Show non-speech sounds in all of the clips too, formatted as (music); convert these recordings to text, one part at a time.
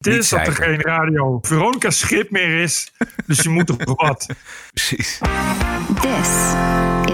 Het is dat er geen radio Veronica Schip meer is. Dus je moet toch wat. (laughs) Precies. This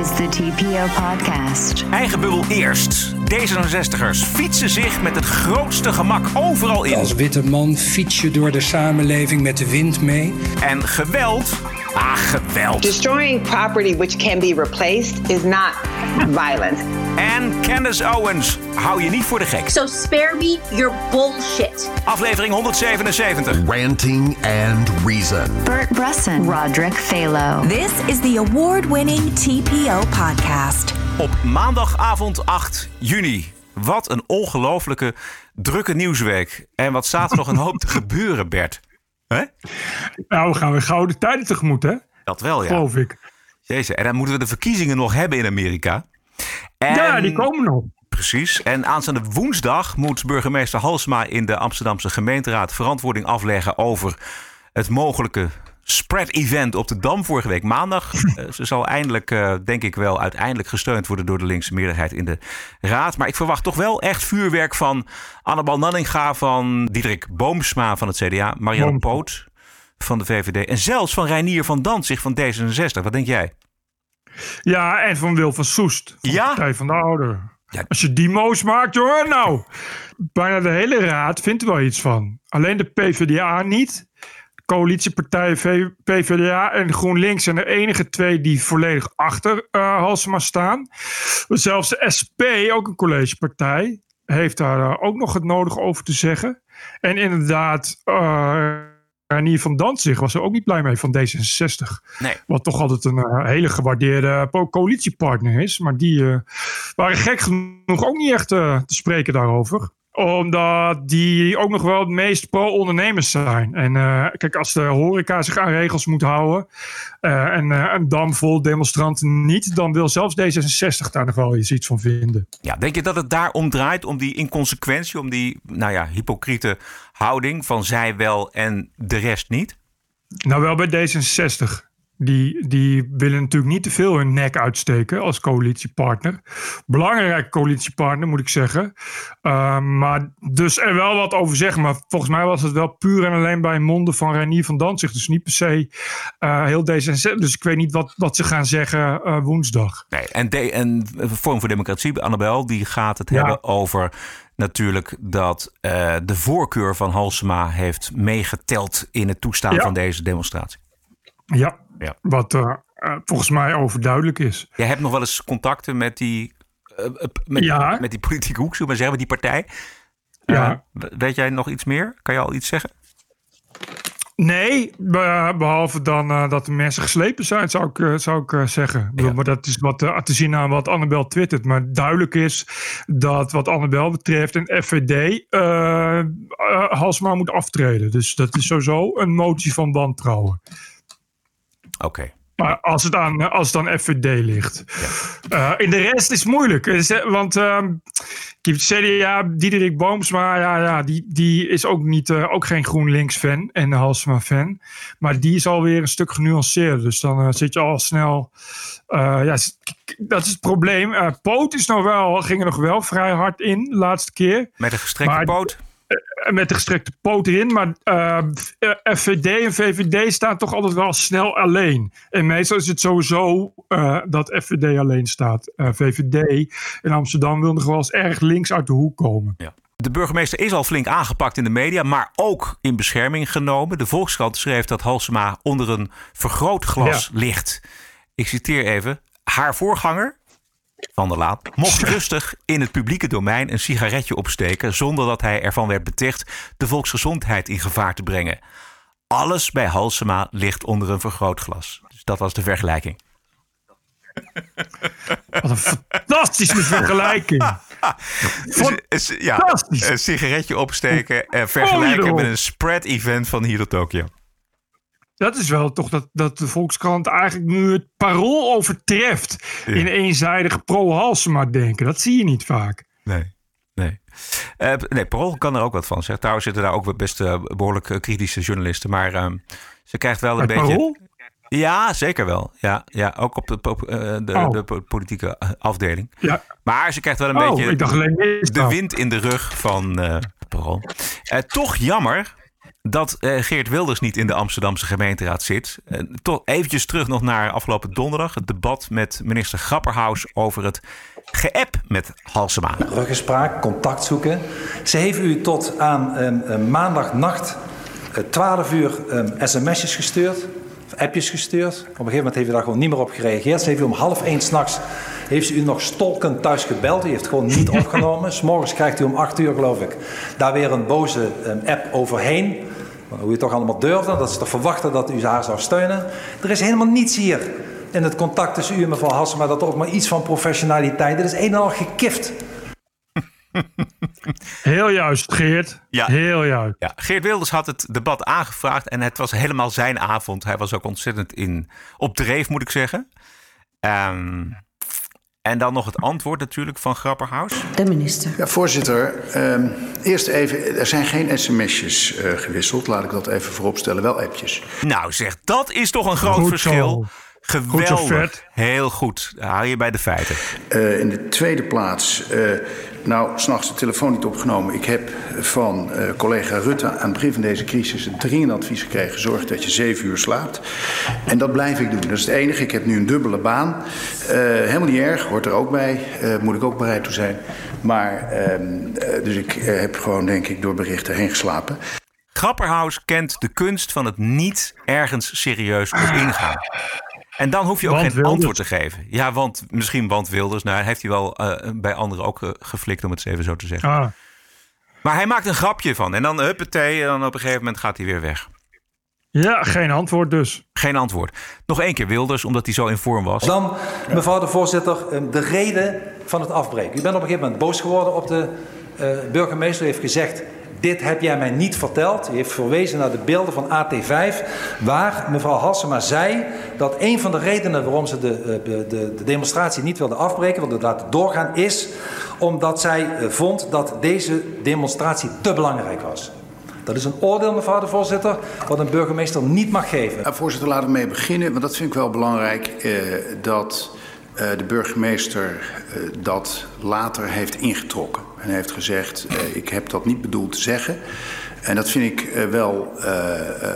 is the TPO podcast. Eigen bubbel eerst. D66ers fietsen zich met het grootste gemak overal in. Als witte man fiets je door de samenleving met de wind mee. En geweld. Ah, geweld. Destroying property which can be replaced is not violent. En Candace Owens. Hou je niet voor de gek. So spare me your bullshit. Aflevering 177. Ranting and Reason. Bert Bresson, Roderick Phalo. This is the award winning TPO podcast. Op maandagavond 8 juni. Wat een ongelofelijke drukke nieuwsweek. En wat staat er nog een hoop te gebeuren, Bert? Hè? Nou, we gaan weer gouden tijden tegemoet, hè? Dat wel, ja. Geloof ik. Jezus. En dan moeten we de verkiezingen nog hebben in Amerika. En, Ja, die komen nog. Precies. En aanstaande woensdag moet burgemeester Halsma in de Amsterdamse gemeenteraad verantwoording afleggen over het mogelijke spread-event op de Dam vorige week maandag. (laughs) Eh, Ze zal eindelijk, eh, denk ik wel, uiteindelijk gesteund worden door de linkse meerderheid in de raad. Maar ik verwacht toch wel echt vuurwerk van Annabel Nanninga, van Diederik Boomsma van het CDA, Marianne. Poot van de VVD en zelfs van Reinier van Dantzig van D66. Wat denk jij? Ja, en van Wil van Soest. Van Ja? Partij van de Ouder. Ja. Als je die moos maakt, hoor, nou. Bijna de hele raad vindt er wel iets van. Alleen de PvdA niet. De coalitiepartijen V- PvdA en GroenLinks zijn de enige twee die volledig achter eh Halsema staan. Zelfs de SP, ook een collegepartij, heeft daar eh, ook nog het nodige over te zeggen. En inderdaad, eh Ranier van Dantzig was er ook niet blij mee van D66. Nee. Wat toch altijd een eh, hele gewaardeerde po- coalitiepartner is. Maar die eh, waren gek genoeg ook niet echt eh, te spreken daarover. Omdat die ook nog wel het meest pro-ondernemers zijn. En eh, kijk, als de horeca zich aan regels moet houden. eh, en eh, een dam vol demonstranten niet. Dan wil zelfs D66 daar nog wel eens iets van vinden. Ja, denk je dat het daar om draait, om die inconsequentie, om die nou ja, hypocriete houding van zij wel en de rest niet? Nou, wel bij D66. Die, die willen natuurlijk niet te veel hun nek uitsteken als coalitiepartner. Belangrijke coalitiepartner, moet ik zeggen. Uh, maar dus er wel wat over zeggen. Maar volgens mij was het wel puur en alleen bij monden van Reinier van Danzig. Dus niet per se uh, heel D66. Dus ik weet niet wat, wat ze gaan zeggen uh, woensdag. Nee, en, de, en Vorm voor Democratie, Annabel, die gaat het Ja. hebben over natuurlijk dat uh, de voorkeur van Halsema heeft meegeteld in het toestaan Ja. van deze demonstratie. Ja, Ja. wat uh, uh, volgens mij overduidelijk is. Jij hebt nog wel eens contacten met die, uh, met, Ja. met die politieke hoek, zullen we maar zeggen, met die partij. Ja. Weet jij nog iets meer? Kan je al iets zeggen? Nee, be- behalve dan uh, dat de mensen geslepen zijn, zou ik, uh, zou ik uh, zeggen. Ja. Maar dat is wat te zien aan wat Annabel twittert. Maar duidelijk is dat wat Annabel betreft een FVD Halsma moet aftreden. Dus dat is sowieso een motie van wantrouwen. Oké. Okay. Maar als het aan, als het aan FVD ligt. Ja. Uh, in de rest is het moeilijk. Is, want uh, CDA, Diederik Boomsma, ja, ja, die, die is ook, niet, uh, ook geen GroenLinks-fan en Halsma-fan. Maar die is alweer een stuk genuanceerder. Dus dan zit je al snel... Ja, dat is het probleem. Poot is nog wel, ging er nog wel vrij hard in de laatste keer. Met een gestrekte maar, poot? Met de gestrekte poot erin. Maar uh, FVD en VVD staan toch altijd wel snel alleen. En meestal is het sowieso uh, dat FVD alleen staat. Uh, VVD in Amsterdam wil nog wel eens erg links uit de hoek komen. Ja. De burgemeester is al flink aangepakt in de media, maar ook in bescherming genomen. De Volkskrant schreef dat Halsema onder een vergrootglas ja. ligt. Ik citeer even. Haar voorganger, van der Laan mocht rustig in het publieke domein een sigaretje opsteken zonder dat hij ervan werd beticht de volksgezondheid in gevaar te brengen. Alles bij Halsema ligt onder een vergrootglas. Dus dat was de vergelijking. Wat een fantastische vergelijking. (laughs) ja, een sigaretje opsteken en vergelijken met een spread-event van hier tot Tokio. Dat is wel toch dat, dat de Volkskrant eigenlijk nu het parool overtreft. Ja. In eenzijdig pro-Halsema denken. Dat zie je niet vaak. Nee. Nee. Uh, nee, Parool kan er ook wat van. Zeg. Trouwens zitten daar ook best uh, behoorlijk uh, kritische journalisten. Maar uh, ze krijgt wel een Het beetje... Parool? Ja, zeker wel. Ja, ja ook op de, de, oh. de politieke afdeling. Ja. Maar ze krijgt wel een oh, beetje ik dacht alleen de wind in de rug van Parool. toch jammer dat eh, Geert Wilders niet in de Amsterdamse gemeenteraad zit. Uh, toch eventjes terug nog naar afgelopen donderdag. Het debat met minister Grapperhaus over het geapp met Halsema. Ruggespraak, contact zoeken. Ze heeft u tot aan um, maandagnacht 12 uur um, sms'jes gestuurd. Of appjes gestuurd. Op een gegeven moment heeft u daar gewoon niet meer op gereageerd. Ze heeft u om half één s'nachts heeft ze u nog stolkend thuis gebeld. U heeft gewoon niet (laughs) opgenomen. S'morgens krijgt u om 8 uur, geloof ik, daar weer een boze um, app overheen. Hoe je toch allemaal durfde, dat ze toch verwachten dat u haar zou steunen. Er is helemaal niets hier in het contact tussen u en mevrouw Hassema dat er ook maar iets van professionaliteit. Dit is een en al gekift. (laughs) Heel juist, Geert. Ja. Heel juist. Ja. Geert Wilders had het debat aangevraagd en het was helemaal zijn avond. Hij was ook ontzettend in, op dreef, moet ik zeggen. Um, en dan nog het antwoord natuurlijk van Grapperhaus. De minister. Ja, voorzitter, um, eerst even, er zijn geen sms'jes uh, gewisseld. Laat ik dat even vooropstellen, wel appjes. Nou zeg, dat is toch een groot goed verschil. Zo. Geweldig. Heel goed. Haal je bij de feiten. Uh, in de tweede plaats, uh, nou, s'nachts de telefoon niet opgenomen. Ik heb van uh, collega Rutte aan het begin van deze crisis een dringend advies gekregen. Zorg dat je zeven uur slaapt. En dat blijf ik doen. Dat is het enige. Ik heb nu een dubbele baan. helemaal niet erg, hoort er ook bij. moet ik ook bereid toe zijn. Maar, ehm, dus ik heb gewoon, denk ik, door berichten heen geslapen. Grapperhaus kent de kunst van het niet ergens serieus op ingaan. En dan hoef je ook geen antwoord te geven. Ja, want misschien want Wilders. Nou, heeft hij wel uh, bij anderen ook uh, geflikt, om het even zo te zeggen. Ah. Maar hij maakt een grapje van. En dan huppatee, en dan op een gegeven moment gaat hij weer weg. Ja, geen antwoord dus. Geen antwoord. Nog één keer Wilders, omdat hij zo in vorm was. Dan, mevrouw de voorzitter, ehm, de reden van het afbreken. U bent op een gegeven moment boos geworden op de uh, burgemeester. heeft gezegd, dit heb jij mij niet verteld. Hij heeft verwezen naar de beelden van AT5, waar mevrouw Hassema zei dat een van de redenen waarom ze de, eh, de, de, de demonstratie niet wilde afbreken, wilde laten doorgaan, is omdat zij eh, vond dat deze demonstratie te belangrijk was. Dat is een oordeel, mevrouw de voorzitter, wat een burgemeester niet mag geven. Ja, voorzitter, laten we mee beginnen, want dat vind ik wel belangrijk. Eh, dat uh, de burgemeester uh, dat later heeft ingetrokken. En heeft gezegd, uh, ik heb dat niet bedoeld te zeggen. En dat vind ik wel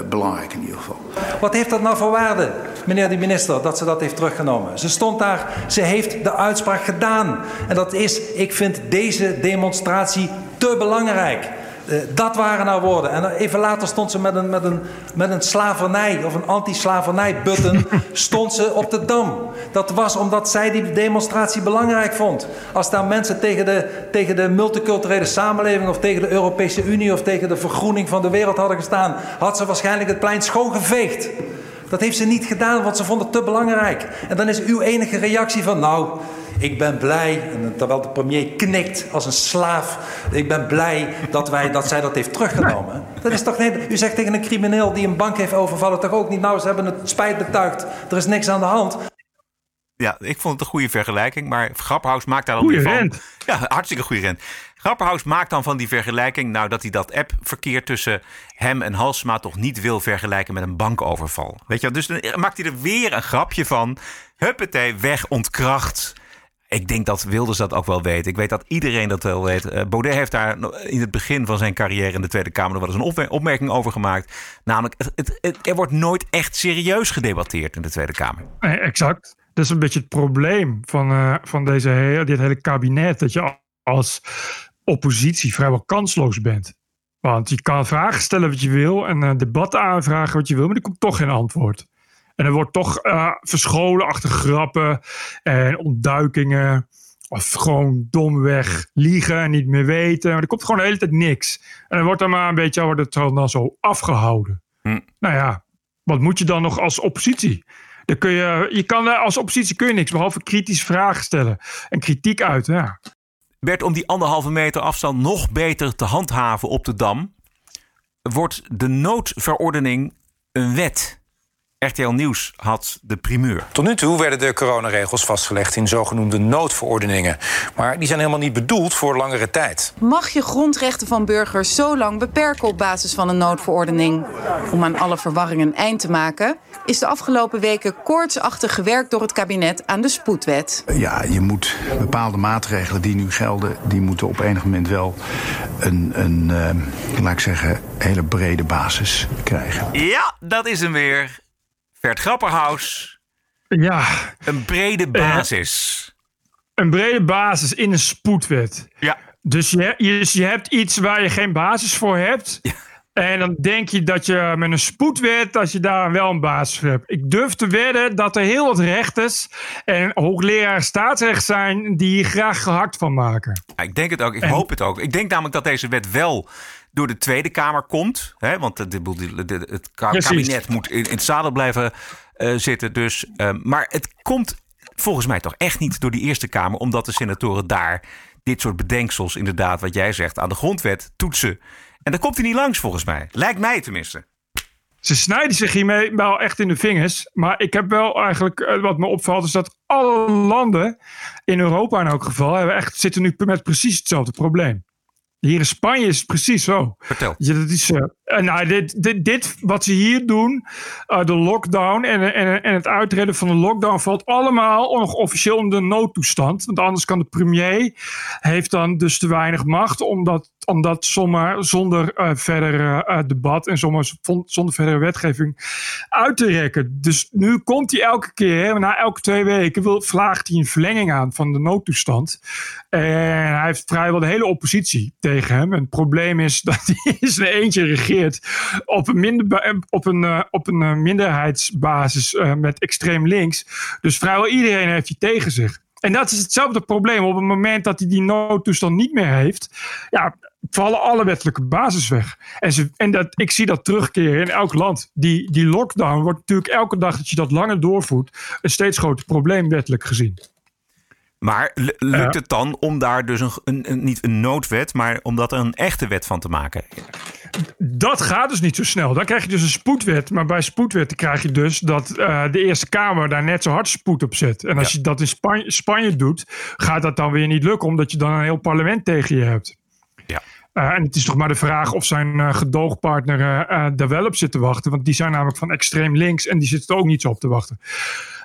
belangrijk in ieder geval. Wat heeft dat nou voor waarde, meneer de minister, dat ze dat heeft teruggenomen? Ze stond daar, ze heeft de uitspraak gedaan. En dat is, ik vind deze demonstratie te belangrijk. Uh, dat waren nou woorden. En even later stond ze met een, met een, met een slavernij of een anti-slavernij-button (laughs) stond ze op de Dam. Dat was omdat zij die demonstratie belangrijk vond. Als daar mensen tegen de, tegen de multiculturele samenleving of tegen de Europese Unie of tegen de vergroening van de wereld hadden gestaan, had ze waarschijnlijk het plein schoongeveegd. Dat heeft ze niet gedaan, want ze vond het te belangrijk. En dan is uw enige reactie van, nou, ik ben blij, en terwijl de premier knikt als een slaaf. Ik ben blij dat, wij, dat zij dat heeft teruggenomen. Dat is toch nee, u zegt tegen een crimineel die een bank heeft overvallen toch ook niet, nou, ze hebben het spijt betuigd. Er is niks aan de hand. Ja, ik vond het een goede vergelijking, maar Grapperhaus maakt daar dan weer van. Rent. Ja, hartstikke goede rent. Grapperhaus maakt dan van die vergelijking, nou dat hij dat app-verkeer tussen hem en Halsema toch niet wil vergelijken met een bankoverval. Weet je, dus dan maakt hij er weer een grapje van. Huppatee, weg, ontkracht. Ik denk dat Wilders dat ook wel weet. Ik weet dat iedereen dat wel weet. Uh, Baudet heeft daar in het begin van zijn carrière in de Tweede Kamer nog wel eens een opmerking over gemaakt. Namelijk, het, er wordt nooit echt serieus gedebatteerd in de Tweede Kamer. Nee, exact. Dat is een beetje het probleem van, uh, van deze dit hele kabinet. Dat je als oppositie vrijwel kansloos bent. Want je kan vragen stellen wat je wil en debatten aanvragen wat je wil, maar er komt toch geen antwoord. En er wordt toch uh, verscholen achter grappen en ontduikingen. Of gewoon domweg liegen en niet meer weten. Maar er komt gewoon de hele tijd niks. En dan wordt er maar een beetje wordt het dan zo afgehouden. Hm. Nou ja, wat moet je dan nog als oppositie? Dan kun je, je kan, als oppositie kun je niks behalve kritische vragen stellen en kritiek uit. Ja. Bert, om die anderhalve meter afstand nog beter te handhaven op de dam, wordt de noodverordening een wet. RTL Nieuws had de primeur. Tot nu toe werden de coronaregels vastgelegd in zogenoemde noodverordeningen. Maar die zijn helemaal niet bedoeld voor langere tijd. Mag je grondrechten van burgers zo lang beperken op basis van een noodverordening? Om aan alle verwarring een eind te maken, is de afgelopen weken koortsachtig gewerkt door het kabinet aan de spoedwet. Ja, je moet bepaalde maatregelen die nu gelden, die moeten op enig moment wel een, een eh, laat ik zeggen, hele brede basis krijgen. Ja, dat is hem weer. Vert Grapperhaus. Ja. Een brede basis. een brede basis in een spoedwet. Ja. Dus je, je, je hebt iets waar je geen basis voor hebt. Ja. En dan denk je dat je met een spoedwet, dat je daar wel een basis voor hebt. Ik durf te wedden dat er heel wat rechters en hoogleraar staatsrecht zijn die hier graag gehakt van maken. Ja, ik denk het ook. Ik hoop het ook. Ik denk namelijk dat deze wet wel door de Tweede Kamer komt. Hè, want de, de, het Precies. kabinet moet in, in het zadel blijven eh, zitten. Dus, eh, maar het komt volgens mij toch echt niet door die Eerste Kamer. Omdat de senatoren daar dit soort bedenksels, inderdaad, wat jij zegt, aan de grondwet toetsen. En daar komt hij niet langs volgens mij. Lijkt mij tenminste. Ze snijden zich hiermee wel echt in de vingers. Maar ik heb wel eigenlijk, eh, wat me opvalt, is dat alle landen, in Europa in elk geval, hebben echt, zitten nu met precies hetzelfde probleem. Hier in Spanje is het precies zo. Vertel. Ja, dat is, eh, eh, nou, dit, dit, dit wat ze hier doen, eh, de lockdown en, en, en het uitreden van de lockdown, valt allemaal nog officieel onder de noodtoestand. Want anders kan de premier, heeft dan dus te weinig macht om dat, om dat zomaar zonder eh, verder eh, eh, debat en zomaar zonder verdere wetgeving uit te rekken. Dus nu komt hij elke keer, na elke twee weken, wil, vraagt hij een verlenging aan van de noodtoestand. En hij heeft vrijwel de hele oppositie tegen hem. En het probleem is (laughs) dat hij in zijn eentje regeert op een, minder, op een, op een minderheidsbasis met extreem links. Dus vrijwel iedereen heeft hij tegen zich. En dat is hetzelfde probleem. Op het moment dat hij die noodtoestand niet meer heeft, ja, vallen alle wettelijke basis weg. En, en dat, ik zie dat terugkeren in elk land. Die, die lockdown wordt natuurlijk elke dag dat je dat langer doorvoert, een steeds groter probleem wettelijk gezien. Maar lukt het dan om daar dus een, een, niet een noodwet, maar om dat een echte wet van te maken? Dat gaat dus niet zo snel. Dan krijg je dus een spoedwet. Maar bij spoedwetten krijg je dus dat eh, de Eerste Kamer daar net zo hard spoed op zet. En als je dat in Spanje, Spanje doet, gaat dat dan weer niet lukken, omdat je dan een heel parlement tegen je hebt. Ja. Eh, en het is toch maar de vraag of zijn gedoogpartner eh, eh, daar wel op zit te wachten. Want die zijn namelijk van extreem links en die zitten er ook niet zo op te wachten.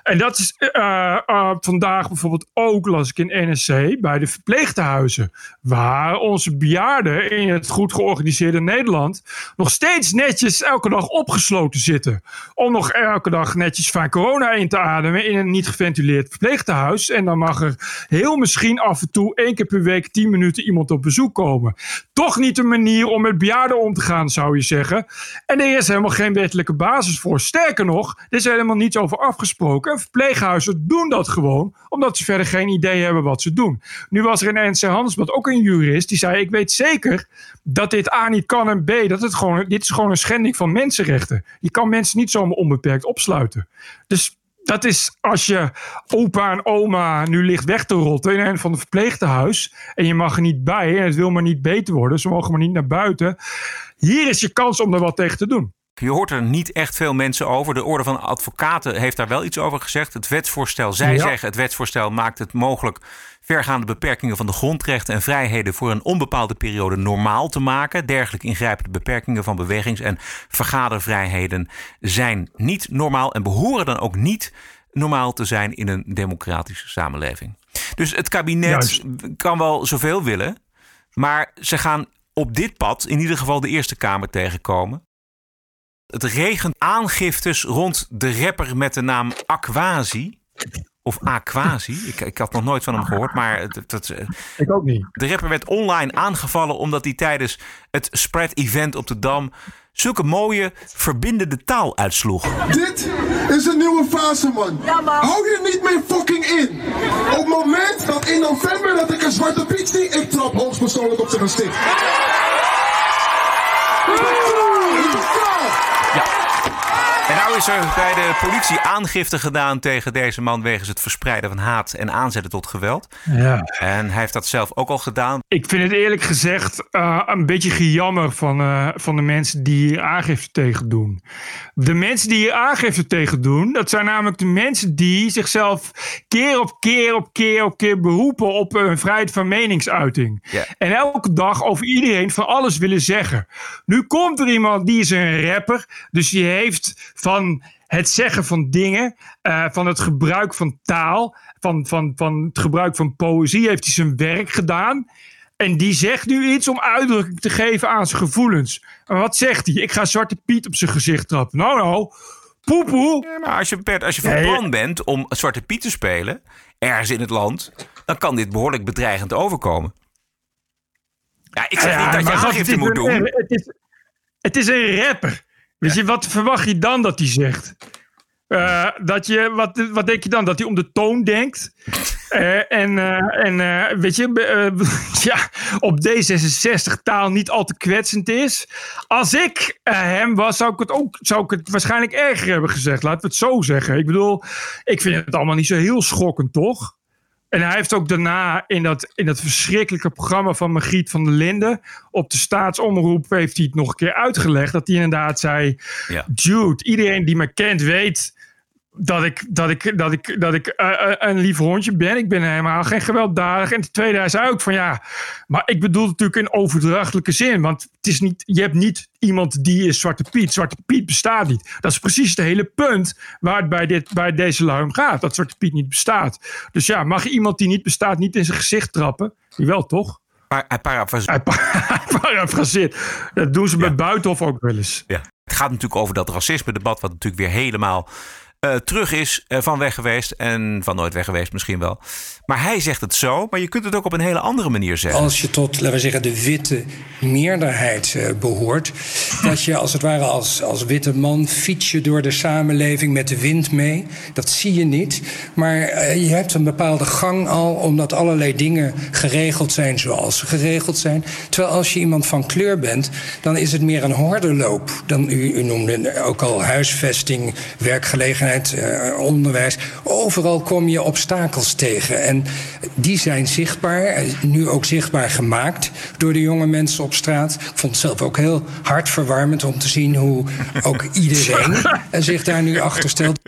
En dat is eh, eh, vandaag bijvoorbeeld ook, las ik in NSC, bij de verpleegtehuizen. Waar onze bejaarden in het goed georganiseerde Nederland nog steeds netjes elke dag opgesloten zitten. Om nog elke dag netjes van corona in te ademen in een niet geventileerd verpleegtehuis. En dan mag er heel misschien af en toe één keer per week tien minuten iemand op bezoek komen. Toch niet een manier om met bejaarden om te gaan, zou je zeggen. En er is helemaal geen wettelijke basis voor. Sterker nog, er is helemaal niets over afgesproken. En verpleeghuizen doen dat gewoon, omdat ze verder geen idee hebben wat ze doen. Nu was er in NC Handelsblad ook een jurist die zei: Ik weet zeker dat dit A niet kan en B, dat het gewoon, dit is gewoon een schending van mensenrechten. Je kan mensen niet zomaar onbeperkt opsluiten. Dus dat is als je opa en oma nu ligt weg te rotten in een van de verpleegtehuis. En je mag er niet bij en het wil maar niet beter worden. Ze mogen maar niet naar buiten. Hier is je kans om er wat tegen te doen. Je hoort er niet echt veel mensen over. De Orde van Advocaten heeft daar wel iets over gezegd. Het wetsvoorstel, zij Ja. zeggen, het wetsvoorstel maakt het mogelijk vergaande beperkingen van de grondrechten en vrijheden voor een onbepaalde periode normaal te maken. Dergelijke ingrijpende beperkingen van bewegings- en vergadervrijheden zijn niet normaal en behoren dan ook niet normaal te zijn in een democratische samenleving. Dus het kabinet Juist. kan wel zoveel willen, maar ze gaan op dit pad in ieder geval de Eerste Kamer tegenkomen. Het regent aangiftes rond de rapper met de naam Aquasi. Of Aquasi. Ik, ik had nog nooit van hem gehoord. Maar het, het- het- Ik ook niet. de rapper werd online aangevallen omdat hij tijdens het Spread-event op de Dam zulke mooie verbindende taal uitsloeg. Dit is een nieuwe fase, man. Hou je niet meer fucking in. Op het moment dat in november dat ik een zwarte piet zie, ik trap hoogstpersoonlijk op zijn gezicht. Is er bij de politie aangifte gedaan tegen deze man wegens het verspreiden van haat en aanzetten tot geweld. Ja. En hij heeft dat zelf ook al gedaan. Ik vind het eerlijk gezegd uh, een beetje gejammer van, uh, van de mensen die hier aangifte tegen doen. De mensen die hier aangifte tegen doen, dat zijn namelijk de mensen die zichzelf keer op keer op keer op keer beroepen op een vrijheid van meningsuiting. Ja. En elke dag over iedereen van alles willen zeggen. Nu komt er iemand die is een rapper, dus die heeft van het zeggen van dingen, uh, van het gebruik van taal, van, van, van het gebruik van poëzie, heeft hij zijn werk gedaan. En die zegt nu iets om uitdrukking te geven aan zijn gevoelens. En wat zegt hij? Ik ga Zwarte Piet op zijn gezicht trappen. Nou, nou, poepoe. Ja, als je, Bert, als je van plan bent om Zwarte Piet te spelen, ergens in het land, dan kan dit behoorlijk bedreigend overkomen. Ja, ik zeg Ja, niet dat je aangifte moet doen. Het is, het is een rapper. Weet je, wat verwacht je dan dat hij zegt? Eh, dat je, wat, wat denk je dan? Dat hij om de toon denkt? (laughs) Eh, en eh, en weet je, (laughs) ja, op D66 taal niet al te kwetsend is. Als ik hem was, zou ik het ook zou ik het waarschijnlijk erger hebben gezegd. Laten we het zo zeggen. Ik bedoel, ik vind het allemaal niet zo heel schokkend, toch? En hij heeft ook daarna in dat, in dat verschrikkelijke programma van Margriet van der Linden op de staatsomroep heeft hij het nog een keer uitgelegd. Dat hij inderdaad zei, Ja. Jude, iedereen die me kent weet dat ik, dat ik, dat ik, dat ik eh, eh, een lief hondje ben. Ik ben helemaal geen gewelddadig. En ten tweede, hij zei ook van ja, maar ik bedoel het natuurlijk in overdrachtelijke zin. Want het is niet, je hebt niet iemand die is Zwarte Piet. Zwarte Piet bestaat niet. Dat is precies het hele punt waar het bij, dit, bij deze lui om gaat. Dat Zwarte Piet niet bestaat. Dus ja, mag je iemand die niet bestaat niet in zijn gezicht trappen? Jawel, toch? Hij parafraseert. Hij. (laughs) Dat doen ze bij Buitenhof ook wel eens. Ja. Het gaat natuurlijk over dat racisme-debat, wat natuurlijk weer helemaal eh, terug is van weg geweest. En van nooit weg geweest misschien wel. Maar hij zegt het zo, maar je kunt het ook op een hele andere manier zeggen. Als je tot, laten we zeggen, de witte meerderheid eh, behoort, dat je als het ware als, als witte man fiets je door de samenleving met de wind mee. Dat zie je niet. Maar eh, je hebt een bepaalde gang al, omdat allerlei dingen geregeld zijn zoals ze geregeld zijn. Terwijl als je iemand van kleur bent, dan is het meer een hordenloop. Dan, u noemde ook al huisvesting, werkgelegenheid, eh, onderwijs. Overal kom je obstakels tegen. En die zijn zichtbaar, eh, nu ook zichtbaar gemaakt door de jonge mensen op straat. Ik vond het zelf ook heel hartverwarmend om te zien hoe ook (laughs) iedereen eh, zich daar nu achter stelt.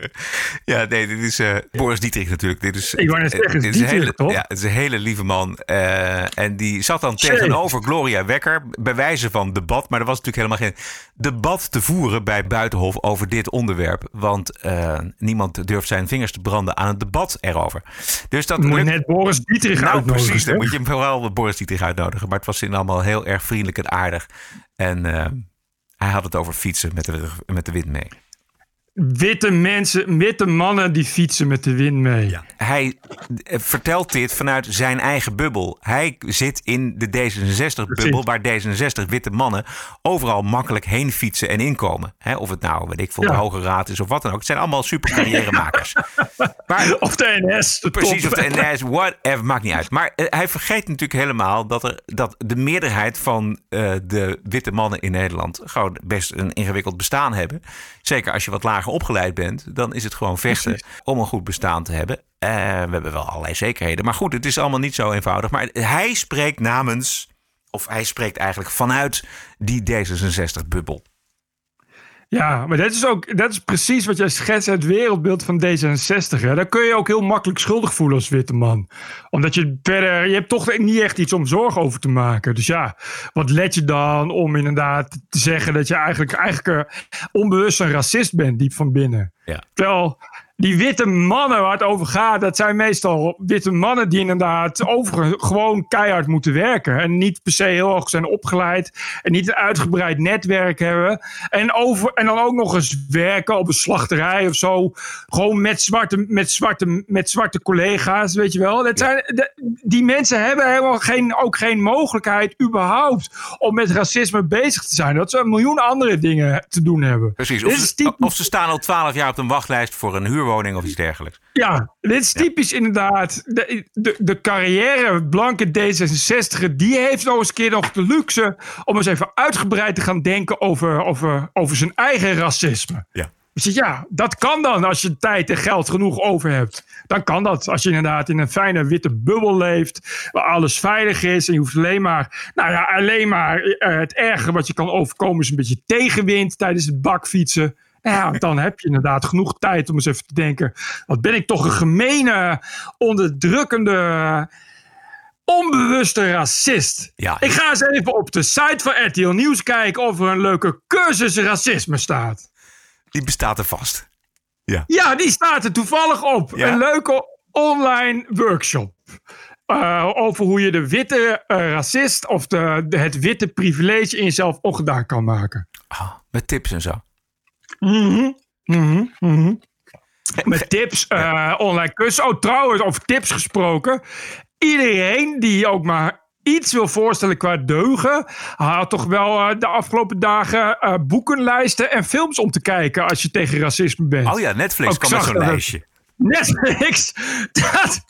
Ja, nee, dit is eh, Boris Dietrich natuurlijk. Dit is, Ik wou net zeggen, dit het is een hele, toch? Ja, het is een hele lieve man. Eh, en die zat dan tegenover Gloria Wekker. Bij wijze van debat. Maar er was natuurlijk helemaal geen debat te voeren bij Buitenhof over dit onderwerp. Want eh, niemand durft zijn vingers te branden aan het debat erover. Dus dat Moet lukt- net Boris Dietrich nou, uitnodigen, precies. Dan moet je hem vooral Boris Dietrich uitnodigen. Maar het was in allemaal heel erg vriendelijk en aardig. En eh, hij had het over fietsen met de, met de wind mee. Witte mensen, witte mannen die fietsen met de wind mee. Hij eh, vertelt dit vanuit zijn eigen bubbel. Hij zit in de D66-bubbel, waar D66 witte mannen overal makkelijk heen fietsen en inkomen. Hè, of het nou, weet ik veel, de Ja. Hoge Raad is of wat dan ook. Het zijn allemaal super carrièremakers. (laughs) Maar, Of de NS. De Precies, top. of de NS, whatever, maakt niet uit. Maar eh, hij vergeet natuurlijk helemaal dat, er, dat de meerderheid van eh, de witte mannen in Nederland gewoon best een ingewikkeld bestaan hebben. Zeker als je wat lager opgeleid bent, dan is het gewoon vechten om een goed bestaan te hebben. Eh, we hebben wel allerlei zekerheden. Maar goed, het is allemaal niet zo eenvoudig. Maar hij spreekt namens, of hij spreekt eigenlijk vanuit die D66-bubbel. Ja, maar dat is ook dat is precies wat jij schetst het wereldbeeld van D66. Hè. Daar kun je ook heel makkelijk schuldig voelen als witte man. Omdat je verder, je hebt toch niet echt iets om zorgen over te maken. Dus ja, wat let je dan om inderdaad te zeggen dat je eigenlijk, eigenlijk onbewust een racist bent, diep van binnen. Ja. Terwijl die witte mannen waar het over gaat, dat zijn meestal witte mannen die inderdaad over, gewoon keihard moeten werken. En niet per se heel hoog zijn opgeleid. En niet een uitgebreid netwerk hebben. En, over, en dan ook nog eens werken op een slachterij of zo. Gewoon met zwarte, met zwarte, met zwarte collega's, weet je wel. Dat zijn, die mensen hebben helemaal geen, ook geen mogelijkheid überhaupt om met racisme bezig te zijn. Dat ze een miljoen andere dingen te doen hebben. Precies, of ze, of ze staan al twaalf jaar op een wachtlijst voor een huurwoning of iets dergelijks. Ja, dit is typisch inderdaad. De, de, de carrière blanke D66, die heeft nog eens een keer nog de luxe om eens even uitgebreid te gaan denken over, over, over zijn eigen racisme. Ja. Dus ja, dat kan dan als je tijd en geld genoeg over hebt. Dan kan dat. Als je inderdaad in een fijne witte bubbel leeft. Waar alles veilig is. En je hoeft alleen maar. Nou ja, alleen maar. eh, het erge wat je kan overkomen is een beetje tegenwind tijdens het bakfietsen. Ja, dan heb je inderdaad genoeg tijd om eens even te denken. Wat ben ik toch een gemene, onderdrukkende, onbewuste racist. Ja, Ik ga eens even op de site van RTL Nieuws kijken of er een leuke cursus racisme staat. Die bestaat er vast. Ja. Ja, die staat er toevallig op. Ja? Een leuke online workshop. Eh, over hoe je de witte eh, racist of de, de- het witte privilege in jezelf ongedaan kan maken. Ah, met tips en zo. Mhm, mhm, mhm. Met tips, eh, online kussen. Oh, trouwens, over tips gesproken. Iedereen die ook maar iets wil voorstellen qua deugen, haalt toch wel eh, de afgelopen dagen eh, boekenlijsten en films om te kijken als je tegen racisme bent. Oh ja, Netflix Ook kwam met zo'n dat- lijstje. Netflix. (laughs) Dat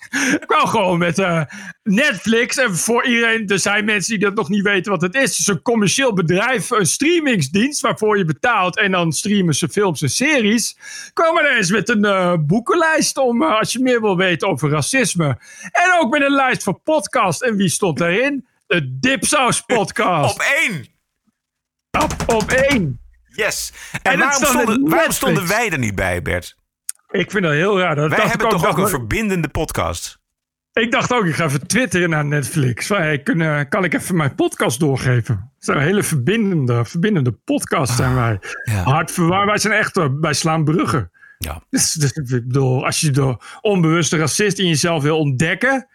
kwam gewoon met eh, Netflix. En voor iedereen, er zijn mensen die dat nog niet weten wat het is. Het is een commercieel bedrijf, een streamingsdienst waarvoor je betaalt. En dan streamen ze films en series. Komen er eens met een eh, boekenlijst om, eh, als je meer wil weten over racisme. En ook met een lijst van podcasts. En wie stond daarin? De Dipsaus podcast. Op één! Op, op één. Yes. En, waarom, stonden wij er niet bij, Bert? Ik vind dat heel raar. Dat Wij hebben toch ook een verbindende podcast? Ik dacht ook, ik ga even twitteren naar Netflix. Van, hey, kun, eh, kan ik even mijn podcast doorgeven? Het zijn een hele verbindende, verbindende podcast zijn wij. Hard verwaar, wij zijn echt, eh, wij slaan bruggen. Ja. Dus, dus, ik bedoel, als je de onbewuste racist in jezelf wil ontdekken,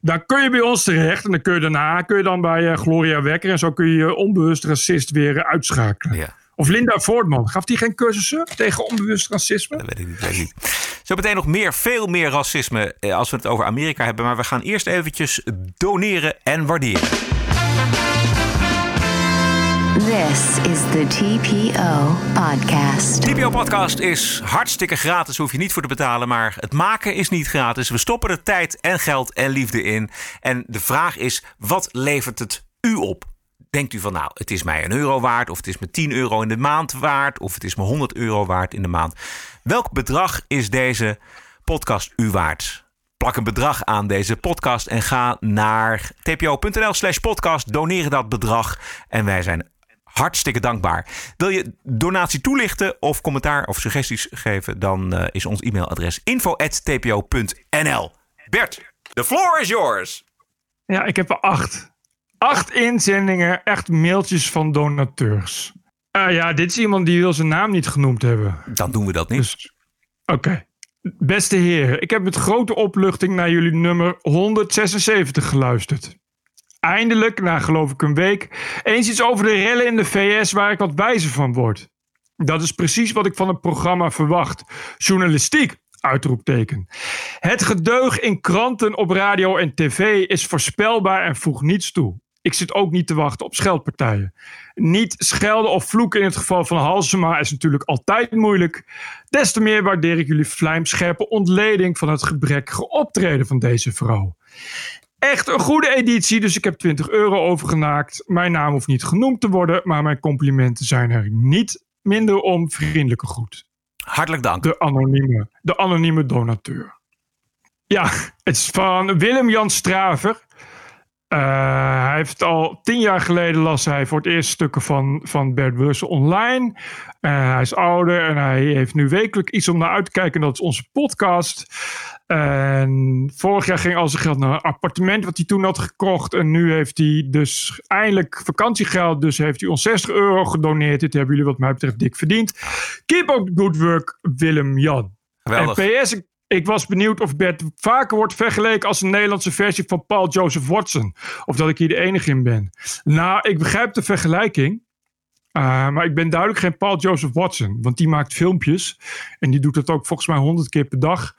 dan kun je bij ons terecht. En dan kun je daarna kun je dan bij eh, Gloria Wekker en zo kun je je onbewuste racist weer eh, uitschakelen. Of Linda Voortman, gaf die geen cursussen tegen onbewust racisme? Dat weet ik niet. Weet ik niet. Zo meteen nog meer, veel meer racisme eh, als we het over Amerika hebben. Maar we gaan eerst eventjes doneren en waarderen. This is the TPO podcast. TPO Podcast is hartstikke gratis, hoef je niet voor te betalen. Maar het maken is niet gratis. We stoppen er tijd en geld en liefde in. En de vraag is, wat levert het u op? Denkt u van, nou, het is mij een euro waard... of het is me 10 euro in de maand waard... of het is me 100 euro waard in de maand. Welk bedrag is deze podcast u waard? Plak een bedrag aan deze podcast en ga naar tpo.nl slash podcast. Doneer dat bedrag en wij zijn hartstikke dankbaar. Wil je donatie toelichten of commentaar of suggesties geven... dan eh, is ons e-mailadres info.tpo.nl. Bert, the floor is yours. Ja, ik heb er acht. Acht inzendingen, echt mailtjes van donateurs. Ah ja, dit is iemand die wil zijn naam niet genoemd hebben. Dan doen we dat niet. Dus, Oké. Beste heren, ik heb met grote opluchting naar jullie nummer 176 geluisterd. Eindelijk, na geloof ik een week, eens iets over de rellen in de VS waar ik wat wijzer van word. Dat is precies wat ik van het programma verwacht. Journalistiek, uitroepteken. Het gedeug in kranten, op radio en tv is voorspelbaar en voegt niets toe. Ik zit ook niet te wachten op scheldpartijen. Niet schelden of vloeken in het geval van Halsema is natuurlijk altijd moeilijk. Des te meer waardeer ik jullie vlijmscherpe ontleding van het gebrekkige optreden van deze vrouw. Echt een goede editie, dus ik heb 20 euro overgenaakt. Mijn naam hoeft niet genoemd te worden, maar mijn complimenten zijn er niet minder om. Vriendelijke groet. Hartelijk dank. De anonieme, de anonieme donateur. Ja, het is van Willem-Jan Straver. Eh, hij heeft al tien jaar geleden las hij voor het eerst stukken van, van Bert Brussel online. Eh, hij is ouder en hij heeft nu wekelijk iets om naar uit te kijken. En dat is onze podcast. En vorig jaar ging al zijn geld naar een appartement wat hij toen had gekocht. En nu heeft hij dus eindelijk vakantiegeld. Dus heeft hij ons 60 euro gedoneerd. Dit hebben jullie wat mij betreft dik verdiend. Keep up the good work, Willem-Jan. PS, ik, ik was benieuwd of Bert vaker wordt vergeleken als een Nederlandse versie van Paul Joseph Watson. Of dat ik hier de enige in ben. Nou, ik begrijp de vergelijking. Uh, maar ik ben duidelijk geen Paul Joseph Watson. Want die maakt filmpjes. En die doet dat ook volgens mij honderd keer per dag.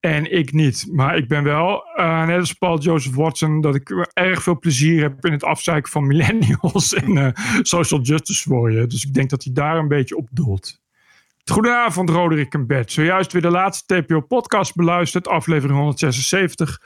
En ik niet. Maar ik ben wel, uh, net als Paul Joseph Watson, dat ik erg veel plezier heb in het afzeiken van millennials (laughs) en uh, social justice warrior. Dus ik denk dat hij daar een beetje op doelt. Goedenavond, Roderick en Bert. Zojuist weer de laatste TPO-podcast beluisterd, aflevering 176.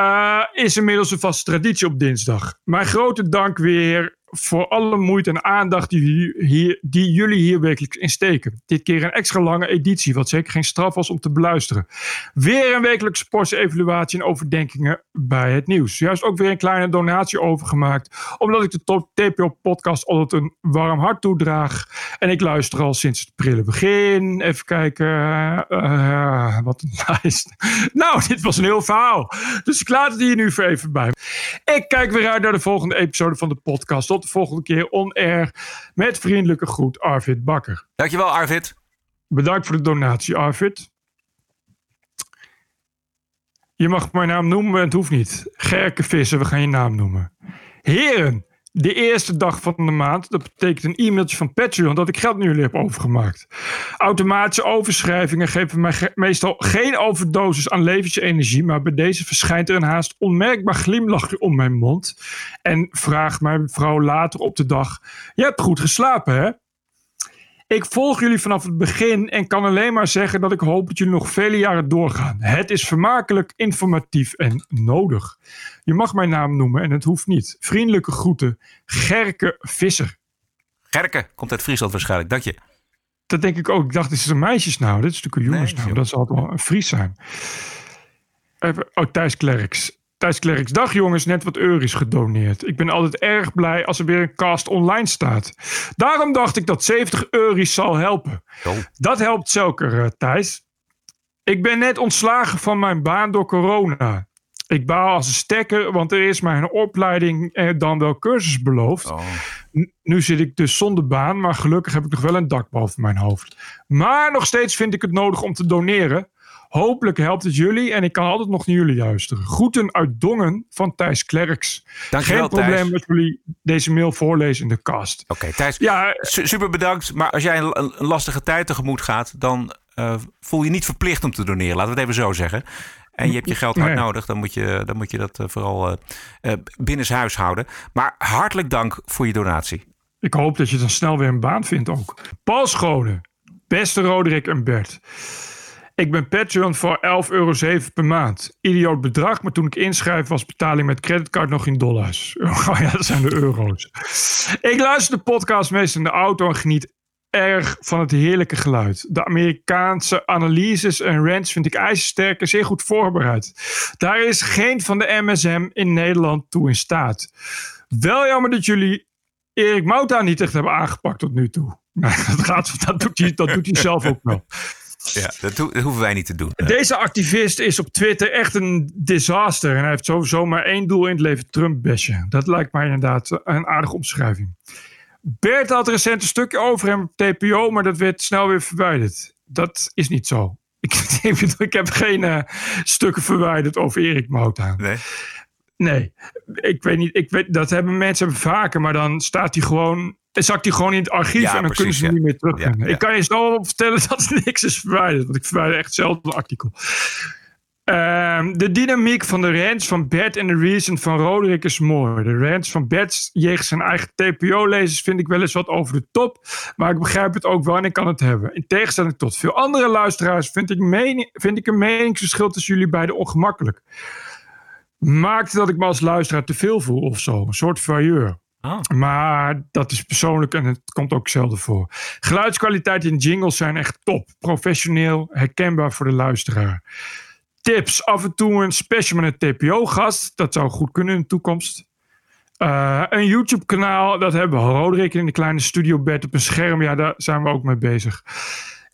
Uh, is inmiddels een vaste traditie op dinsdag. Mijn grote dank weer voor alle moeite en aandacht die, die jullie hier wekelijks insteken. Dit keer een extra lange editie, wat zeker geen straf was om te beluisteren. Weer een wekelijkse portie evaluatie en overdenkingen bij het nieuws. Juist ook weer een kleine donatie overgemaakt, omdat ik de top TPO-podcast altijd een warm hart toedraag. En ik luister al sinds het prille begin. Even kijken, uh, wat een (laughs) lijst. Nou, dit was een heel verhaal. Dus ik laat het hier nu voor even bij. Ik kijk weer uit naar de volgende episode van de podcast. Tot de volgende keer on air. Met vriendelijke groet, Arvid Bakker. Dankjewel, Arvid. Bedankt voor de donatie, Arvid. Je mag mijn naam noemen, het hoeft niet. Gerke Vissen, we gaan je naam noemen. Heren, de eerste dag van de maand, dat betekent een e-mailtje van Patreon dat ik geld naar jullie heb overgemaakt. Automatische overschrijvingen geven mij meestal geen overdosis aan levensenergie, maar bij deze verschijnt er een haast onmerkbaar glimlachje om mijn mond. En vraagt mijn vrouw later op de dag: Je hebt goed geslapen, hè? Ik volg jullie vanaf het begin en kan alleen maar zeggen dat ik hoop dat jullie nog vele jaren doorgaan. Het is vermakelijk, informatief en nodig. Je mag mijn naam noemen en het hoeft niet. Vriendelijke groeten, Gerke Visser. Gerke, komt uit Friesland waarschijnlijk, dank je. Dat denk ik ook. Ik dacht, dit is een meisjesnaam. Dit is natuurlijk een jongensnaam. dat zal wel een Fries zijn. Oh, Thijs Klerks. Thijs Klerks. Dag jongens, net wat euro's gedoneerd. Ik ben altijd erg blij als er weer een cast online staat. Daarom dacht ik dat 70 euro's zal helpen. Dat helpt zeker, uh, Thijs. Ik ben net ontslagen van mijn baan door corona. Ik baal als een stekker, want er is mij een opleiding en dan wel cursus beloofd. Oh. Nu zit ik dus zonder baan, maar gelukkig heb ik nog wel een dak boven mijn hoofd. Maar nog steeds vind ik het nodig om te doneren. Hopelijk helpt het jullie en ik kan altijd nog naar jullie luisteren. Groeten uit Dongen van Thijs Klerks. Dankjewel, Geen probleem als jullie deze mail voorlezen in de cast. Oké, Thijs, Ja, su- super bedankt. Maar als jij een, een lastige tijd tegemoet gaat, dan eh, voel je niet verplicht om te doneren. Laten we het even zo zeggen. En je hebt je geld hard Nee. nodig, dan moet je, dan moet je dat eh, vooral eh eh, binnenshuis houden. Maar hartelijk dank voor je donatie. Ik hoop dat je dan snel weer een baan vindt ook. Paul Schone, beste Roderick en Bert. Ik ben Patreon voor 11,07 euro per maand. Idioot bedrag, maar toen ik inschrijf was betaling met creditcard nog in dollars. (laughs) Oh ja, dat zijn de euro's. Ik luister de podcast meestal in de auto en geniet erg van het heerlijke geluid. De Amerikaanse analyses en rants vind ik ijzersterk en zeer goed voorbereid. Daar is geen van de MSM in Nederland toe in staat. Wel jammer dat jullie Erik Mouta niet echt hebben aangepakt tot nu toe. (laughs) Dat, gaat, dat, doet hij, dat doet hij zelf ook wel. Ja, dat, ho- dat hoeven wij niet te doen. Deze activist is op Twitter echt een disaster. En hij heeft sowieso maar één doel in het leven: Trump bashen. Dat lijkt mij inderdaad een aardige omschrijving. Bert had recent een stukje over hem op TPO, maar dat werd snel weer verwijderd. Dat is niet zo. Ik, (laughs) ik heb geen eh, stukken verwijderd over Erik Mouta. Nee. Nee, ik weet niet. Ik weet, dat hebben mensen vaker, maar dan staat hij gewoon. Dan zakt hij gewoon in het archief Ja, en dan precies, kunnen ze ja. niet meer. Ja, ja. Ik kan je zo vertellen (laughs) dat er niks is verwijderd, want ik verwijder echt zelden een artikel. Ehm, de dynamiek van de rants van Bert en de reason van Roderick is mooi. De rants van Bert jegens zijn eigen TPO-lezers vind ik wel eens wat over de top. Maar ik begrijp het ook wel en ik kan het hebben. In tegenstelling tot veel andere luisteraars vind ik, mening, vind ik een meningsverschil tussen jullie beiden ongemakkelijk. Maakt dat ik me als luisteraar te veel voel of zo. Een soort failleur. Ah. Maar dat is persoonlijk en het komt ook zelden voor. Geluidskwaliteit in jingles zijn echt top. Professioneel, herkenbaar voor de luisteraar. Tips. Af en toe een special met een TPO-gast. Dat zou goed kunnen in de toekomst. Eh, een YouTube-kanaal. Dat hebben we. Roderick in de kleine studiobed op een scherm. Ja, daar zijn we ook mee bezig.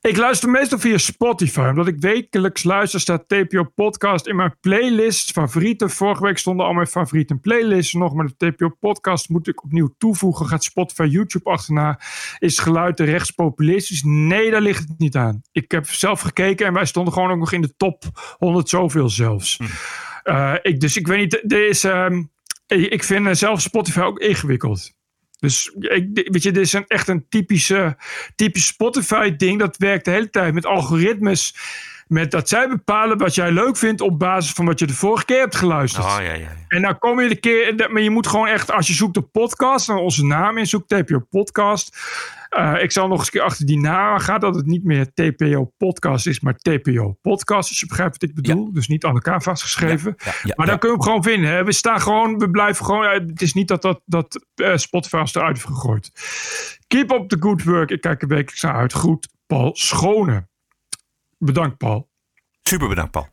Ik luister meestal via Spotify. Omdat ik wekelijks luister, staat TPO Podcast in mijn playlist. Favorieten. Vorige week stonden al mijn favorieten playlists nog. Maar de TPO Podcast moet ik opnieuw toevoegen. Gaat Spotify YouTube achterna. Is geluid te rechts populistisch? Nee, daar ligt het niet aan. Ik heb zelf gekeken en wij stonden gewoon ook nog in de top 100 zoveel zelfs. Eh, ik, dus ik weet niet, er is, ehm, ik vind zelf Spotify ook ingewikkeld. Dus ik, weet je, dit is een, echt een typische, typisch Spotify-ding. Dat werkt de hele tijd met algoritmes. Met dat zij bepalen wat jij leuk vindt op basis van wat je de vorige keer hebt geluisterd. Oh, ja, ja. En dan kom je de keer. Maar je moet gewoon echt, als je zoekt op podcast, dan onze naam in zoekt, TPO Podcast. Uh, ik zal nog eens een keer achter die naam gaan dat het niet meer TPO Podcast is, maar TPO Podcast. Als je begrijpt wat ik bedoel. Ja. Dus niet aan elkaar vastgeschreven. Ja, ja, maar dan kun je hem gewoon vinden. Hè. We staan gewoon, we blijven gewoon. Het is niet dat, dat, dat uh, Spotify ons eruit heeft gegooid. Keep up the good work. Ik kijk er wekelijks naar uit. Goed, Paul Schone. Bedankt, Paul. Super bedankt, Paul.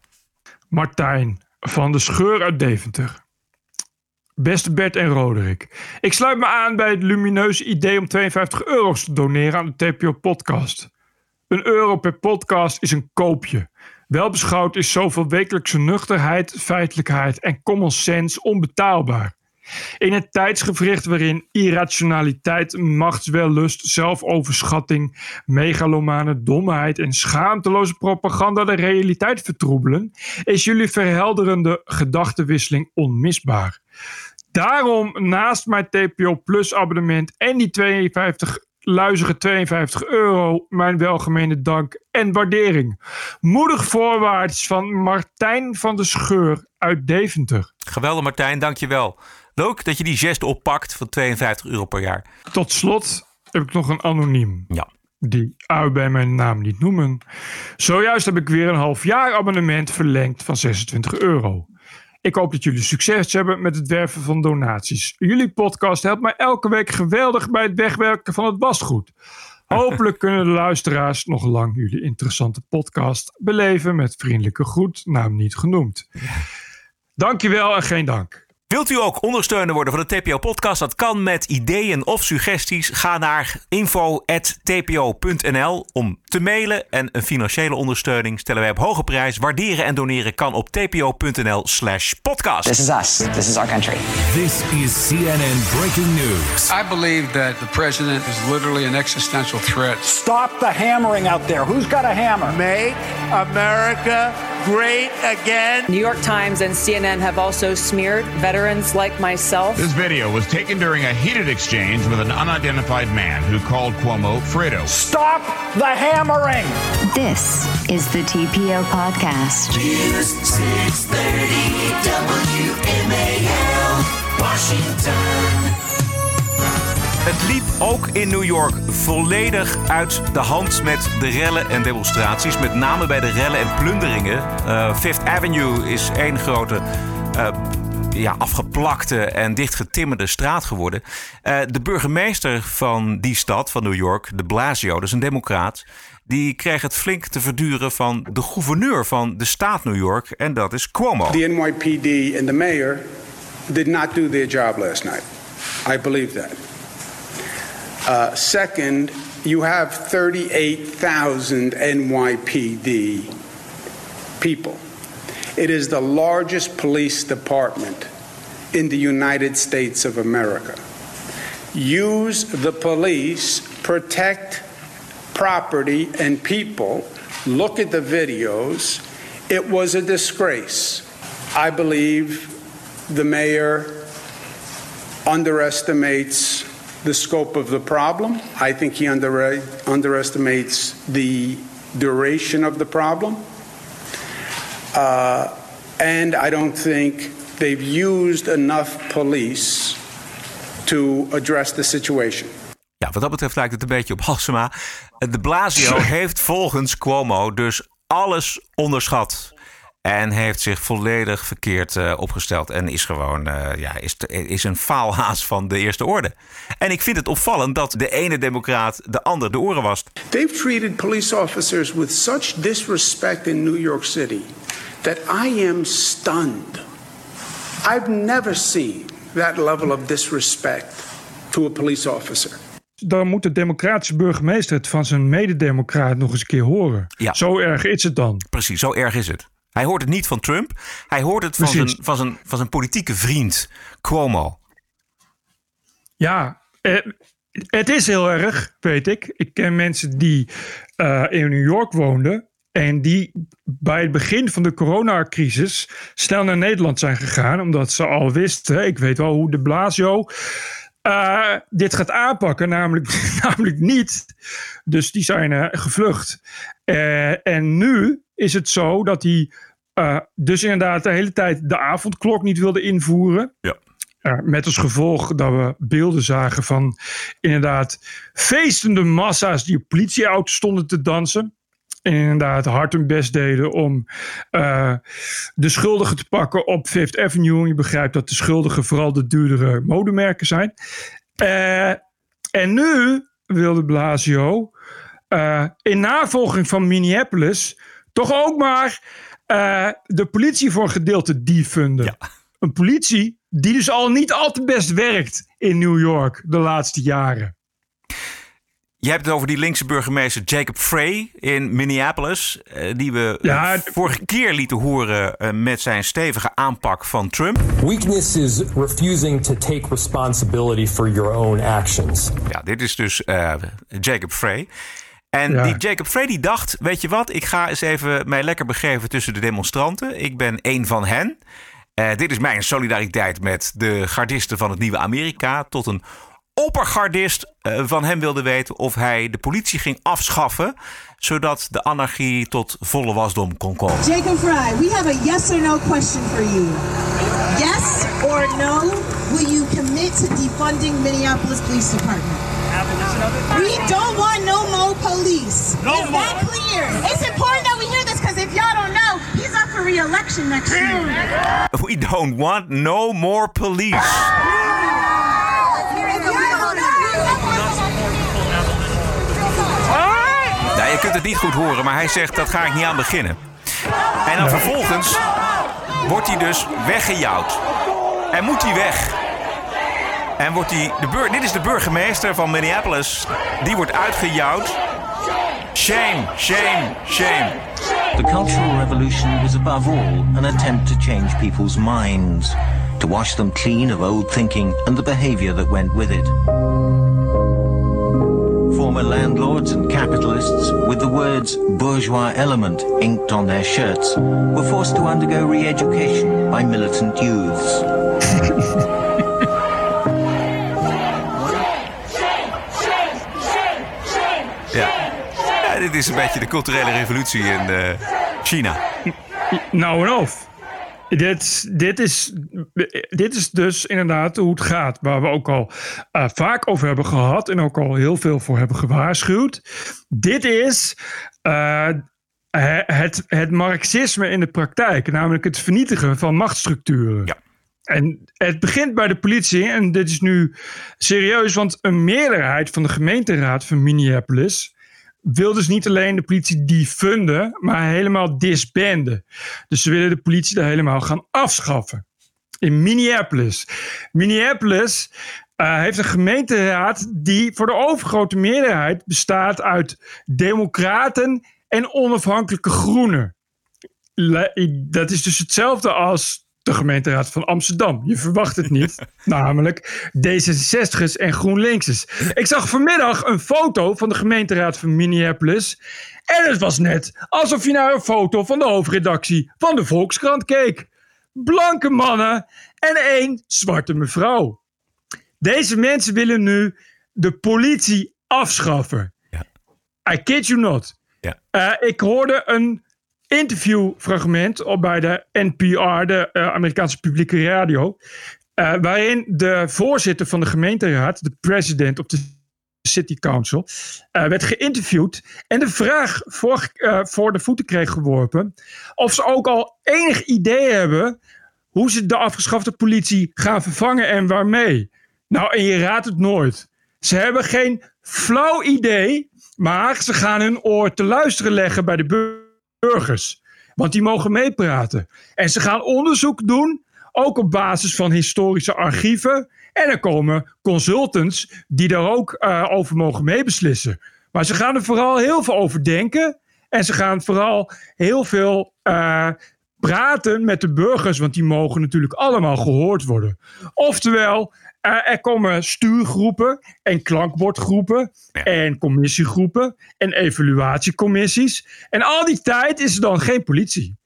Martijn van de Scheur uit Deventer. Beste Bert en Roderick. Ik sluit me aan bij het lumineuze idee om 52 euro's te doneren aan de TPO podcast. Een euro per podcast is een koopje. Wel beschouwd is zoveel wekelijkse nuchterheid, feitelijkheid en common sense onbetaalbaar. In een tijdsgevricht waarin irrationaliteit, machtswellust, zelfoverschatting, megalomane domheid en schaamteloze propaganda de realiteit vertroebelen, is jullie verhelderende gedachtenwisseling onmisbaar. Daarom naast mijn TPO Plus abonnement en die 52 luizige 52 euro mijn welgemeende dank en waardering. Moedig voorwaarts van Martijn van de Scheur uit Deventer. Geweldig Martijn, dankjewel. Leuk dat je die geste oppakt van 52 euro per jaar. Tot slot heb ik nog een anoniem. Ja. Die uit bij mijn naam niet noemen. Zojuist heb ik weer een half jaar abonnement verlengd van 26 euro. Ik hoop dat jullie succes hebben met het werven van donaties. Jullie podcast helpt mij elke week geweldig bij het wegwerken van het wasgoed. (laughs) Hopelijk kunnen de luisteraars nog lang jullie interessante podcast beleven met vriendelijke groet, naam niet genoemd. Dankjewel en geen dank. Wilt u ook ondersteuner worden van de TPO-podcast? Dat kan met ideeën of suggesties. Ga naar info.tpo.nl om te mailen. En een financiële ondersteuning stellen wij op hoge prijs. Waarderen en doneren kan op tpo.nl slash podcast. This is us. This is our country. This is CNN Breaking News. I believe that the president is literally an existential threat. Stop the hammering out there. Who's got a hammer? Make America great again. New York Times and CNN have also smeared veterans like myself. This video was taken during a heated exchange with an unidentified man who called Cuomo Fredo. Stop the hammering! This is the TPO podcast. News 630 WMAL, Washington. Het liep ook in New York volledig uit de hand met de rellen en demonstraties. Met name bij de rellen en plunderingen. Uh, Fifth Avenue is één grote uh, ja, afgeplakte en dichtgetimmerde straat geworden. Uh, de burgemeester van die stad, van New York, de Blasio, dat is een democraat. Die kreeg het flink te verduren van de gouverneur van de staat New York. En dat is Cuomo. The NYPD and the mayor did not do their job last night. I believe that. Uh, second, you have 38,000 NYPD people. It is the largest police department in the United States of America. Use the police, protect property and people. Look at the videos. It was a disgrace. I believe the mayor underestimates the scope of the problem. I think he under, underestimates the duration of the problem. Uh, and I don't think they've used enough police to address the situation. Ja, wat dat betreft lijkt het een beetje op Halsema. De Blasio heeft volgens Cuomo dus alles onderschat. En heeft zich volledig verkeerd uh, opgesteld. En is gewoon uh, ja, is, is een faalhaas van de eerste orde. En ik vind het opvallend dat de ene democraat de ander de oren was. They've treated police officers with such disrespect in New York City that I am stunned. I've never seen that level of disrespect to a police officer. Dan moet de democratische burgemeester het van zijn mededemocraat nog eens een keer horen. Ja. Zo erg is het dan. Precies, zo erg is het. Hij hoort het niet van Trump. Hij hoort het van, zijn, van, zijn, van zijn politieke vriend Cuomo. Ja, eh, het is heel erg, weet ik. Ik ken mensen die uh, in New York woonden. En die bij het begin van de coronacrisis snel naar Nederland zijn gegaan. Omdat ze al wisten, ik weet wel hoe de Blasio eh, dit gaat aanpakken. Namelijk, (laughs) namelijk niet. Dus die zijn uh, gevlucht. Uh, en nu is het zo dat hij dus inderdaad de hele tijd de avondklok niet wilde invoeren. Ja. met als gevolg dat we beelden zagen van inderdaad feestende massa's die op politieauto's stonden te dansen inderdaad hard hun best deden om uh, de schuldigen te pakken op Fifth Avenue. En je begrijpt dat de schuldigen vooral de duurdere modemerken zijn. Uh, en nu wilde Blasio uh, in navolging van Minneapolis toch ook maar de politie voor een gedeelte defunden. Ja. Een politie die dus al niet al te best werkt in New York de laatste jaren. Je hebt het over die linkse burgemeester Jacob Frey in Minneapolis. Uh, die we ja, vorige keer lieten horen uh, met zijn stevige aanpak van Trump. Weakness is refusing to take responsibility for your own actions. Ja, dit is dus uh, Jacob Frey. En ja. die Jacob Frey die dacht, weet je wat, ik ga eens even mij lekker begeven tussen de demonstranten. Ik ben één van hen. dit is mijn solidariteit met de gardisten van het nieuwe Amerika. Tot een oppergardist uh, van hem wilde weten of hij de politie ging afschaffen, zodat de anarchie tot volle wasdom kon komen. Jacob Fry, we have a yes or no question for you. Yes or no, will you commit to defunding Minneapolis Police Department? We don't want no more police. No Is more. that clear? It's important that we hear this because if y'all don't know, he's up for re-election next year. We don't want no more police. (laughs) Ja, je kunt het niet goed horen, maar hij zegt dat ga ik niet aan beginnen. En dan vervolgens wordt hij dus weggejouwd. En moet hij weg. En wordt hij, de bur dit is de burgemeester van Minneapolis. Die wordt uitgejouwd. Shame, shame, shame. The Cultural Revolution was above all an attempt to change people's minds, to wash them clean of old thinking and the behavior that went with it. Former landlords and capitalists, with the words bourgeois element inked on their shirts, were forced to undergo re education by militant youths. Ja. ja, dit is een beetje de culturele revolutie in uh, China. Nou en of. Dit, dit, is, dit is dus inderdaad hoe het gaat. Waar we ook al uh, vaak over hebben gehad. En ook al heel veel voor hebben gewaarschuwd. Dit is uh, het, het marxisme in de praktijk. Namelijk het vernietigen van machtsstructuren. Ja. En het begint bij de politie. En dit is nu serieus. Want een meerderheid van de gemeenteraad van Minneapolis wil dus niet alleen de politie defunden, maar helemaal disbanden. Dus ze willen de politie daar helemaal gaan afschaffen. In Minneapolis. Minneapolis uh, heeft een gemeenteraad die voor de overgrote meerderheid bestaat uit democraten en onafhankelijke groenen. Dat is dus hetzelfde als de gemeenteraad van Amsterdam. Je verwacht het niet. (laughs) namelijk D66'ers en GroenLinks'ers. Ik zag vanmiddag een foto van de gemeenteraad van Minneapolis. En het was net alsof je naar een foto van de hoofdredactie van de Volkskrant keek. Blanke mannen en één zwarte mevrouw. Deze mensen willen nu de politie afschaffen. Ja. I kid you not. Ja. Uh, ik hoorde een interviewfragment op bij de NPR, de uh, Amerikaanse publieke radio. Uh, waarin de voorzitter van de gemeenteraad, de president op de City Council, uh, werd geïnterviewd. En de vraag voor, voor de voeten kreeg geworpen. of ze ook al enig idee hebben. hoe ze de afgeschafte politie gaan vervangen en waarmee. Nou, en je raadt het nooit. Ze hebben geen flauw idee. maar ze gaan hun oor te luisteren leggen bij de burger burgers. Want die mogen meepraten. En ze gaan onderzoek doen, ook op basis van historische archieven. En er komen consultants die daar ook uh, over mogen meebeslissen. Maar ze gaan er vooral heel veel over denken. En ze gaan vooral heel veel uh, praten met de burgers, want die mogen natuurlijk allemaal gehoord worden. Oftewel, er komen stuurgroepen en klankbordgroepen ja. en commissiegroepen en evaluatiecommissies. En al die tijd is er dan geen politie.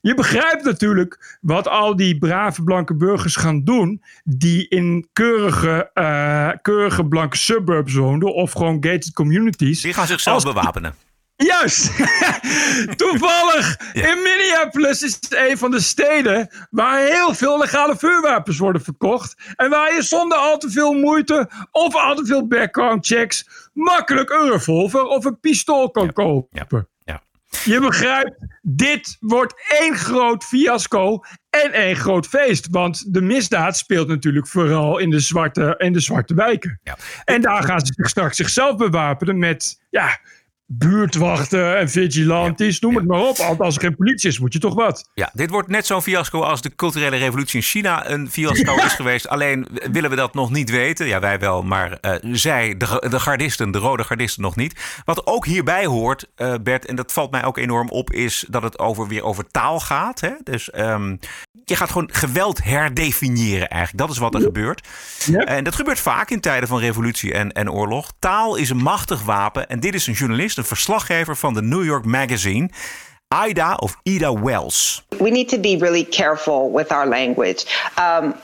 je begrijpt natuurlijk wat al die brave blanke burgers gaan doen. die in keurige, eh, keurige blanke suburbs woonden. of gewoon gated communities. Die gaan zichzelf Als- bewapenen. Juist! (laughs) Toevallig in Minneapolis is het een van de steden waar heel veel legale vuurwapens worden verkocht. En waar je zonder al te veel moeite of al te veel background checks makkelijk een revolver of een pistool kan kopen. Ja. Je begrijpt, dit wordt één groot fiasco en één groot feest. Want de misdaad speelt natuurlijk vooral in de zwarte, in de zwarte wijken. En daar gaan ze zich straks zichzelf bewapenen met ja, buurtwachten en vigilantes, noem het maar op. Als er geen politie is, moet je toch wat. Ja, dit wordt net zo'n fiasco als de culturele revolutie in China een fiasco (laughs) is geweest. Alleen willen we dat nog niet weten. Ja, wij wel, maar eh, zij, de, de gardisten, de rode gardisten nog niet. Wat ook hierbij hoort, eh, Bert, en dat valt mij ook enorm op, is dat het over, weer over taal gaat. Hè? Dus ehm, je gaat gewoon geweld herdefiniëren eigenlijk. Dat is wat er gebeurt. En dat gebeurt vaak in tijden van revolutie en, en oorlog. Taal is een machtig wapen. En dit is een journalist, een verslaggever van de New York Magazine. Ida of Ida Wells. we need to be really careful with our language. Um,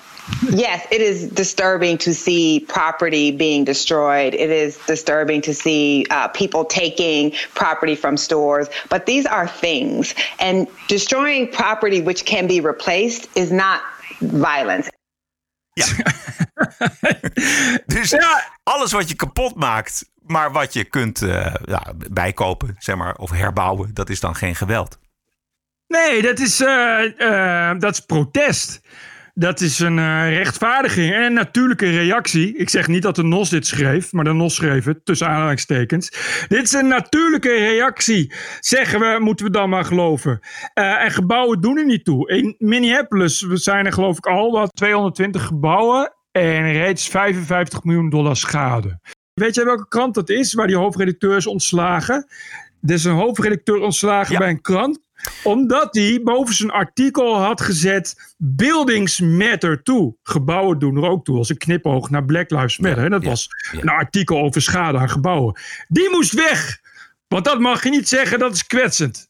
yes, it is disturbing to see property being destroyed. It is disturbing to see uh, people taking property from stores. But these are things. And destroying property which can be replaced is not violence. (laughs) Dus alles wat je kapot maakt, maar wat je kunt eh, ja, bijkopen, zeg maar, of herbouwen, dat is dan geen geweld. Nee, dat is, eh, eh, dat is protest. Dat is een rechtvaardiging en een natuurlijke reactie. Ik zeg niet dat de NOS dit schreef, maar de NOS schreef het, tussen aanhalingstekens. Dit is een natuurlijke reactie, zeggen we, moeten we dan maar geloven. En gebouwen doen er niet toe. In Minneapolis zijn er geloof ik al wat 220 gebouwen en reeds 55 miljoen dollar schade. Weet jij welke krant dat is, waar die hoofdredacteur is ontslagen? Er is een hoofdredacteur ontslagen bij een krant omdat hij boven zijn artikel had gezet Buildings matter too. Gebouwen doen er ook toe. Als een knipoog naar Black Lives Matter. En dat was een artikel over schade aan gebouwen. Die moest weg. Want dat mag je niet zeggen, dat is kwetsend.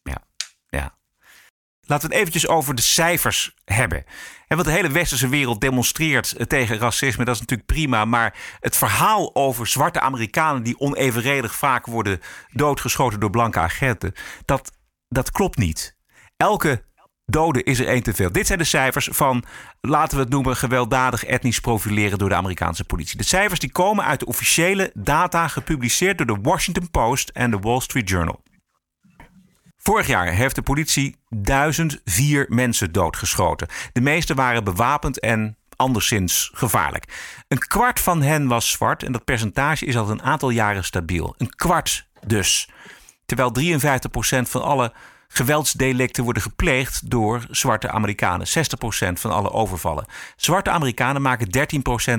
Laten we het eventjes over de cijfers hebben. En wat de hele westerse wereld demonstreert eh, tegen racisme, dat is natuurlijk prima. Maar het verhaal over zwarte Amerikanen die onevenredig vaak worden doodgeschoten door blanke agenten, dat, dat klopt niet. Elke dode is er één te veel. Dit zijn de cijfers van, laten we het noemen, gewelddadig etnisch profileren door de Amerikaanse politie. De cijfers die komen uit de officiële data gepubliceerd door de Washington Post en de Wall Street Journal. Vorig jaar heeft de politie 1004 mensen doodgeschoten. De meeste waren bewapend en anderszins gevaarlijk. Een kwart van hen was zwart en dat percentage is al een aantal jaren stabiel. Een kwart dus. Terwijl 53% van alle geweldsdelicten worden gepleegd door zwarte Amerikanen. 60% van alle overvallen. Zwarte Amerikanen maken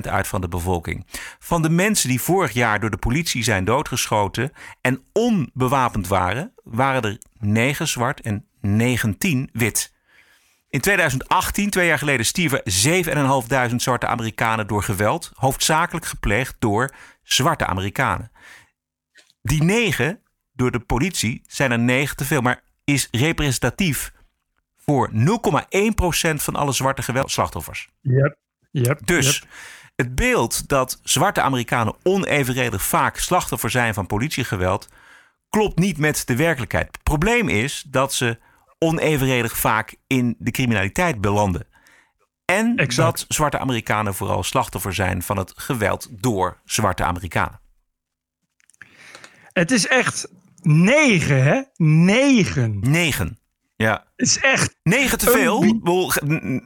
13% uit van de bevolking. Van de mensen die vorig jaar door de politie zijn doodgeschoten en onbewapend waren, waren er 9 zwart en 19 wit. In 2018, twee jaar geleden, stierven 7.500 zwarte Amerikanen door geweld, hoofdzakelijk gepleegd door zwarte Amerikanen. Die negen door de politie zijn er negen te veel, maar is representatief voor 0,1% van alle zwarte geweldslachtoffers. Yep. Yep. Dus het beeld dat zwarte Amerikanen onevenredig vaak slachtoffer zijn van politiegeweld, klopt niet met de werkelijkheid. Het probleem is dat ze onevenredig vaak in de criminaliteit belanden. En dat zwarte Amerikanen vooral slachtoffer zijn van het geweld door zwarte Amerikanen. Het is echt negen, hè? Negen. Negen. Ja. Het is echt. Negen te veel.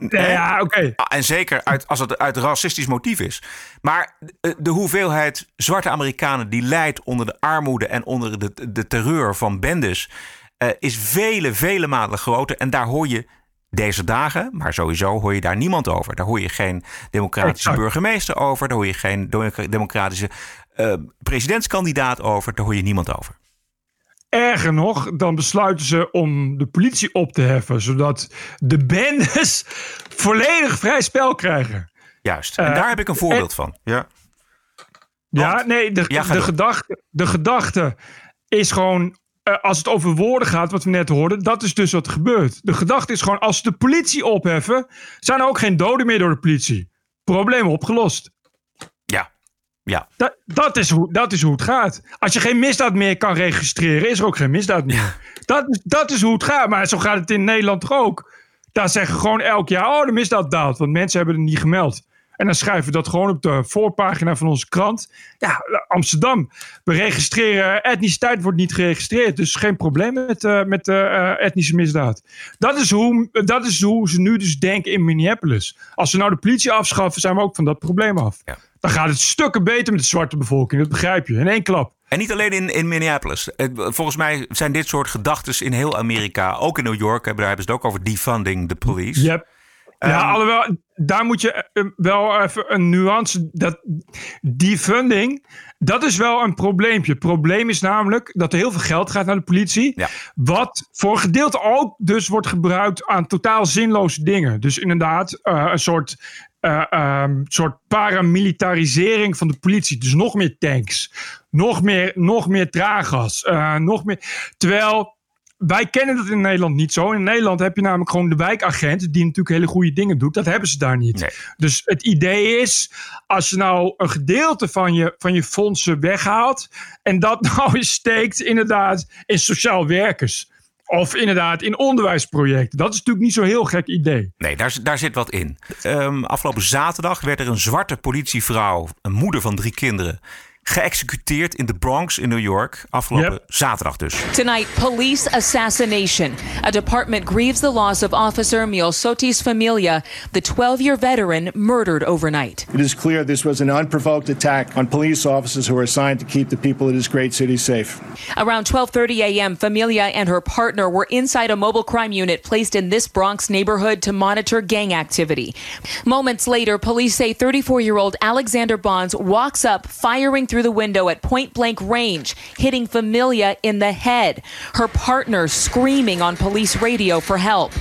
Ja, oké. En zeker uit, als het uit racistisch motief is. Maar de, hoeveelheid zwarte Amerikanen die lijdt onder de armoede en onder de, de terreur van bendes eh, is vele, vele malen groter. En daar hoor je deze dagen, maar sowieso hoor je daar niemand over. Daar hoor je geen democratische Exact. burgemeester over. Daar hoor je geen democ- democratische eh, presidentskandidaat over. Daar hoor je niemand over. Erger nog, dan besluiten ze om de politie op te heffen, zodat de bendes (laughs) volledig vrij spel krijgen. Juist. En Eh, daar heb ik een voorbeeld en- van. Ja. Ja, nee, de, Ja, de, gedachte, de gedachte is gewoon eh, als het over woorden gaat, wat we net hoorden, dat is dus wat er gebeurt. De gedachte is gewoon, als ze de politie opheffen, zijn er ook geen doden meer door de politie. Probleem opgelost. Ja. Ja. Dat, dat, is hoe, dat is hoe het gaat. Als je geen misdaad meer kan registreren, is er ook geen misdaad meer. Dat, is- dat is hoe het gaat. Maar zo gaat het in Nederland toch ook. Daar zeggen gewoon elk jaar, oh, de misdaad daalt. Want mensen hebben het niet gemeld. En dan schrijven we dat gewoon op de voorpagina van onze krant. Ja, Amsterdam. We registreren, etniciteit wordt niet geregistreerd. Dus geen probleem met, eh, met eh, etnische misdaad. Dat is, hoe, dat is hoe ze nu dus denken in Minneapolis. Als ze nou de politie afschaffen, zijn we ook van dat probleem af. Dan gaat het stukken beter met de zwarte bevolking. Dat begrijp je. In één klap. En niet alleen in, in Minneapolis. Eh, Volgens mij zijn dit soort gedachten in heel Amerika, ook in New York, daar hebben ze het ook over defunding the police. Yep. Ja, Ehm, alhoewel, daar moet je eh, wel even een nuance. Dat, defunding, dat is wel een probleempje. Het probleem is namelijk dat er heel veel geld gaat naar de politie. Wat voor een gedeelte ook dus wordt gebruikt aan totaal zinloze dingen. Dus inderdaad, eh, een soort, ehm, soort paramilitarisering van de politie. Dus nog meer tanks, nog meer, nog meer traaggas, eh, nog meer. Terwijl wij kennen dat in Nederland niet zo. In Nederland heb je namelijk gewoon de wijkagent, die natuurlijk hele goede dingen doet. Dat hebben ze daar niet. Dus het idee is, als je nou een gedeelte van je, van je fondsen weghaalt. en dat (laughs) nou eens steekt, inderdaad, in sociaal werkers. Of inderdaad in onderwijsprojecten. Dat is natuurlijk niet zo'n heel gek idee. Nee, daar, daar zit wat in. Ehm, afgelopen zaterdag werd er een zwarte politievrouw, een moeder van drie kinderen, geëxecuteerd in de Bronx in New York. Afgelopen zaterdag dus. Tonight, police assassination. A department grieves the loss of Officer Miosotis Familia, the 12 year veteran murdered overnight. It is clear this was an unprovoked attack on police officers who are assigned to keep the people of this great city safe. Around 12:30 a.m., Familia and her partner were inside a mobile crime unit placed in this Bronx neighborhood to monitor gang activity. Moments later, police say 34-year-old Alexander Bonds walks up, firing through the window at point-blank range, hitting Familia in the head. Her partner screaming on police radio for help.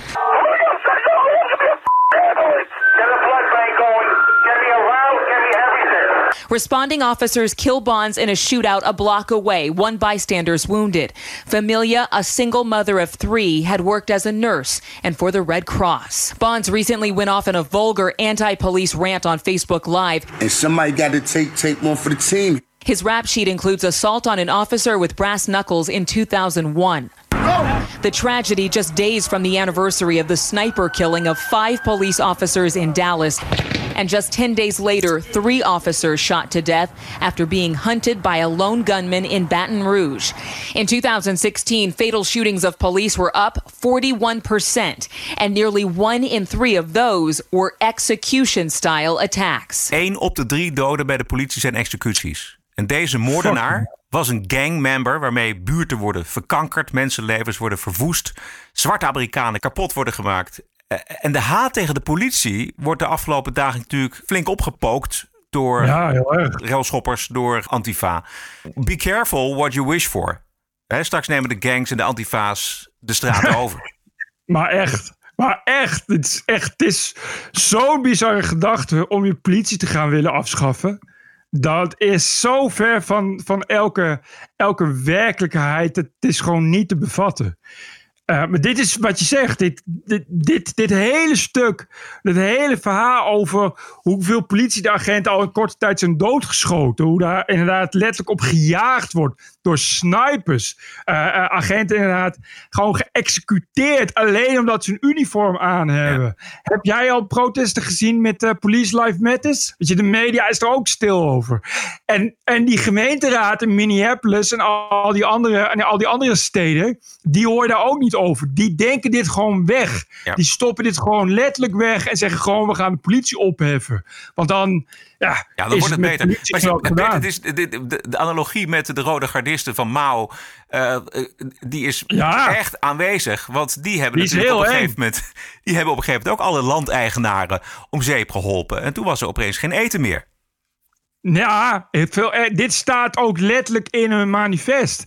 Responding officers kill Bonds in a shootout a block away. One bystander's wounded. Familia, a single mother of three, had worked as a nurse and for the Red Cross. Bonds recently went off in a vulgar anti police rant on Facebook Live. And somebody got to take take one for the team. His rap sheet includes assault on an officer with brass knuckles in 2001. The tragedy just days from the anniversary of the sniper killing of five police officers in Dallas. And just 10 days later, three officers shot to death after being hunted by a lone gunman in Baton Rouge. In 2016, fatal shootings of police were up 41%, and nearly one in three of those were execution style attacks. Eén op de drie doden bij de politie zijn executies. En deze moordenaar was een gangmember waarmee buurten worden verkankerd, mensenlevens worden verwoest, zwarte Amerikanen kapot worden gemaakt. Eh, En de haat tegen de politie wordt de afgelopen dagen natuurlijk flink opgepookt door Ja, railschoppers, door Antifa. Be careful what you wish for. Straks nemen de gangs en de Antifa's de straat (laughs) over. Maar echt. Maar echt. Het is echt. Het is zo'n bizarre gedachte om je politie te gaan willen afschaffen. Dat is zo ver van, van elke, elke werkelijkheid. Het is gewoon niet te bevatten. Eh, maar dit is wat je zegt. Dit, dit, dit, hele stuk. Dit hele verhaal over hoeveel politieagenten al in korte tijd zijn doodgeschoten. Hoe daar inderdaad letterlijk op gejaagd wordt door snipers. Eh, eh, agenten inderdaad gewoon geëxecuteerd. Alleen omdat ze een uniform aan hebben. Heb jij al protesten gezien met eh, Police Life Matters? Weet je, de media is er ook stil over. En, en die gemeenteraad in Minneapolis en al die andere, en al die andere steden, die hoor je daar ook niet over. Die denken dit gewoon weg. Die stoppen dit gewoon letterlijk weg en zeggen gewoon we gaan de politie opheffen. Want dan, ja, Ja, dan wordt het beter. Maar je- het is, de, de, analogie met de rode gardisten van Mao, eh, eh, die is Ja. echt aanwezig. Want die hebben Die natuurlijk op een gegeven moment, die hebben op een gegeven moment ook alle landeigenaren om zeep geholpen. En toen was er opeens geen eten meer. Ja, veel, eh, dit staat ook letterlijk in hun manifest.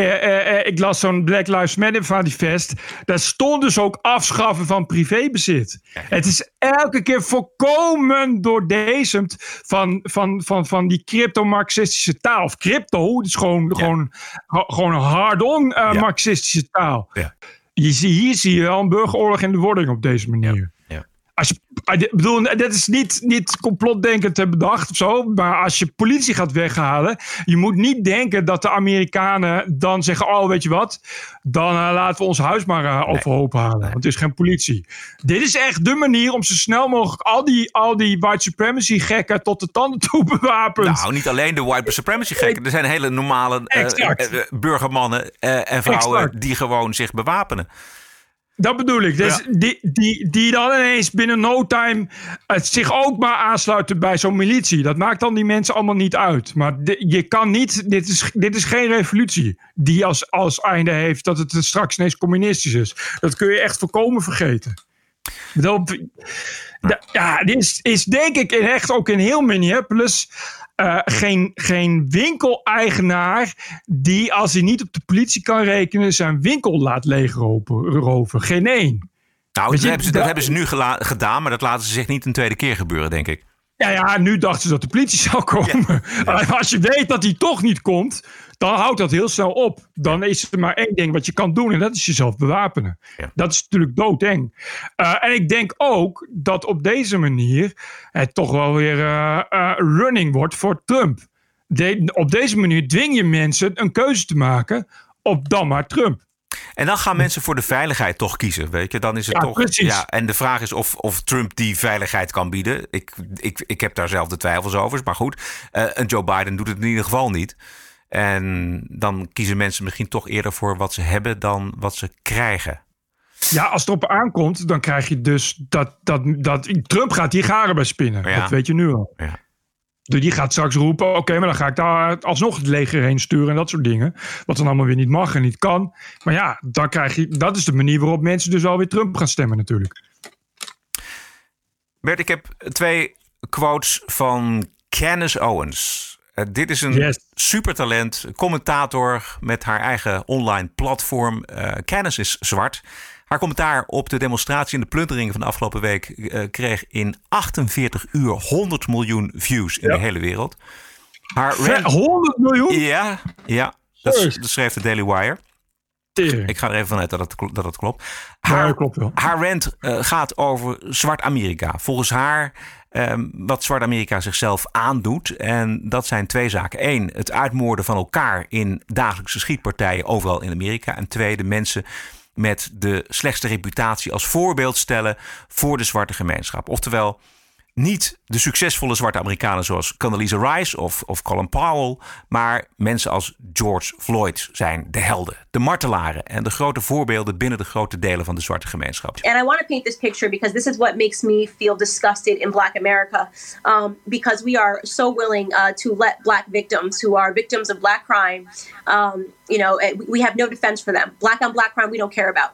Eh, eh, eh, ik las zo'n Black Lives Matter manifest. Daar stond dus ook afschaffen van privébezit. Het is elke keer volkomen doordezemd van, van, van, van die crypto-marxistische taal. Of crypto, het is gewoon, gewoon, gewoon een hard-on eh, marxistische taal. Je, zie- hier zie je wel een burgeroorlog in de wording op deze manier. Als je, ik bedoel, dat is niet, niet complotdenkend te bedacht of zo. Maar als je politie gaat weghalen. Je moet niet denken dat de Amerikanen dan zeggen: Oh, weet je wat? Dan eh, laten we ons huis maar eh, overhoop halen. Want het is geen politie. Dit is echt de manier om zo snel mogelijk al die, al die white supremacy gekken tot de tanden toe (laughs) bewapend. Nou, niet alleen de white supremacy gekken. Er zijn hele normale eh, burgermannen en vrouwen Exact. die gewoon zich bewapenen. Dat bedoel ik. Dus die, die, die dan ineens binnen no time het zich ook maar aansluiten bij zo'n militie. Dat maakt dan die mensen allemaal niet uit. Maar je kan niet, dit is, dit is geen revolutie die als, als einde heeft dat het straks ineens communistisch is. Dat kun je echt voorkomen vergeten. Dat, da- ja, dit is, is denk ik in echt ook in heel Minneapolis eh, geen, geen winkeleigenaar die als hij niet op de politie kan rekenen zijn winkel laat leegroven. roven. Geen één. Nou, dat, je, hebben ze, dat da- hebben ze nu gedaan, maar dat laten ze zich niet een tweede keer gebeuren, denk ik. Ja, ja, nu dachten ze dat de politie zou komen. Maar (laughs) Als je weet dat die toch niet komt, dan houdt dat heel snel op. Dan is er maar één ding wat je kan doen en dat is jezelf bewapenen. Dat is natuurlijk doodeng. Eh, en ik denk ook dat op deze manier het toch wel weer eh, eh, running wordt voor Trump. De- op deze manier dwing je mensen een keuze te maken op dan maar Trump. En dan gaan mensen voor de veiligheid toch kiezen, weet je? Dan is het Ja, toch. precies. Ja, en de vraag is of, of Trump die veiligheid kan bieden. Ik, ik, ik heb daar zelf de twijfels over, maar goed. En Joe Biden doet het in ieder geval niet. En dan kiezen mensen misschien toch eerder voor wat ze hebben dan wat ze krijgen. Ja, als het erop aankomt, dan krijg je dus dat, dat, dat Trump gaat hier garen bij spinnen. Ja. Dat weet je nu al. Ja. Dus die gaat straks roepen, oké, maar dan ga ik daar alsnog het leger heen sturen en dat soort dingen. Wat dan allemaal weer niet mag en niet kan. Maar ja, dan krijg je, dat is de manier waarop mensen dus alweer Trump gaan stemmen natuurlijk. Bert, ik heb twee quotes van Candace Owens. Eh, dit is een Yes. supertalent, commentator met haar eigen online platform. Eh Candace is zwart. Haar commentaar op de demonstratie en de plunderingen van de afgelopen week eh, kreeg in 48 uur 100 miljoen views in de hele wereld. Haar Ver- 100 miljoen? Ja, ja. Dat, dat schreef de Daily Wire. Tering. Ik ga er even vanuit dat het, dat het klopt. Ja, Haar, dat klopt wel. haar rant gaat over Zwart Amerika. Volgens haar ehm, wat Zwart Amerika zichzelf aandoet. En dat zijn twee zaken. Eén, het uitmoorden van elkaar in dagelijkse schietpartijen overal in Amerika. En twee, de mensen met de slechtste reputatie als voorbeeld stellen voor de zwarte gemeenschap. Oftewel, niet de succesvolle zwarte Amerikanen zoals Condoleezza Rice of, of Colin Powell, maar mensen als George Floyd zijn de helden, de martelaren en de grote voorbeelden binnen de grote delen van de zwarte gemeenschap. And I want to paint this picture because this is what makes me feel disgusted in Black America. Um, because we are so willing uh, to let Black victims who are victims of Black crime, um, you know, eh, we- we have no defense for them. Black on Black crime, we don't care about.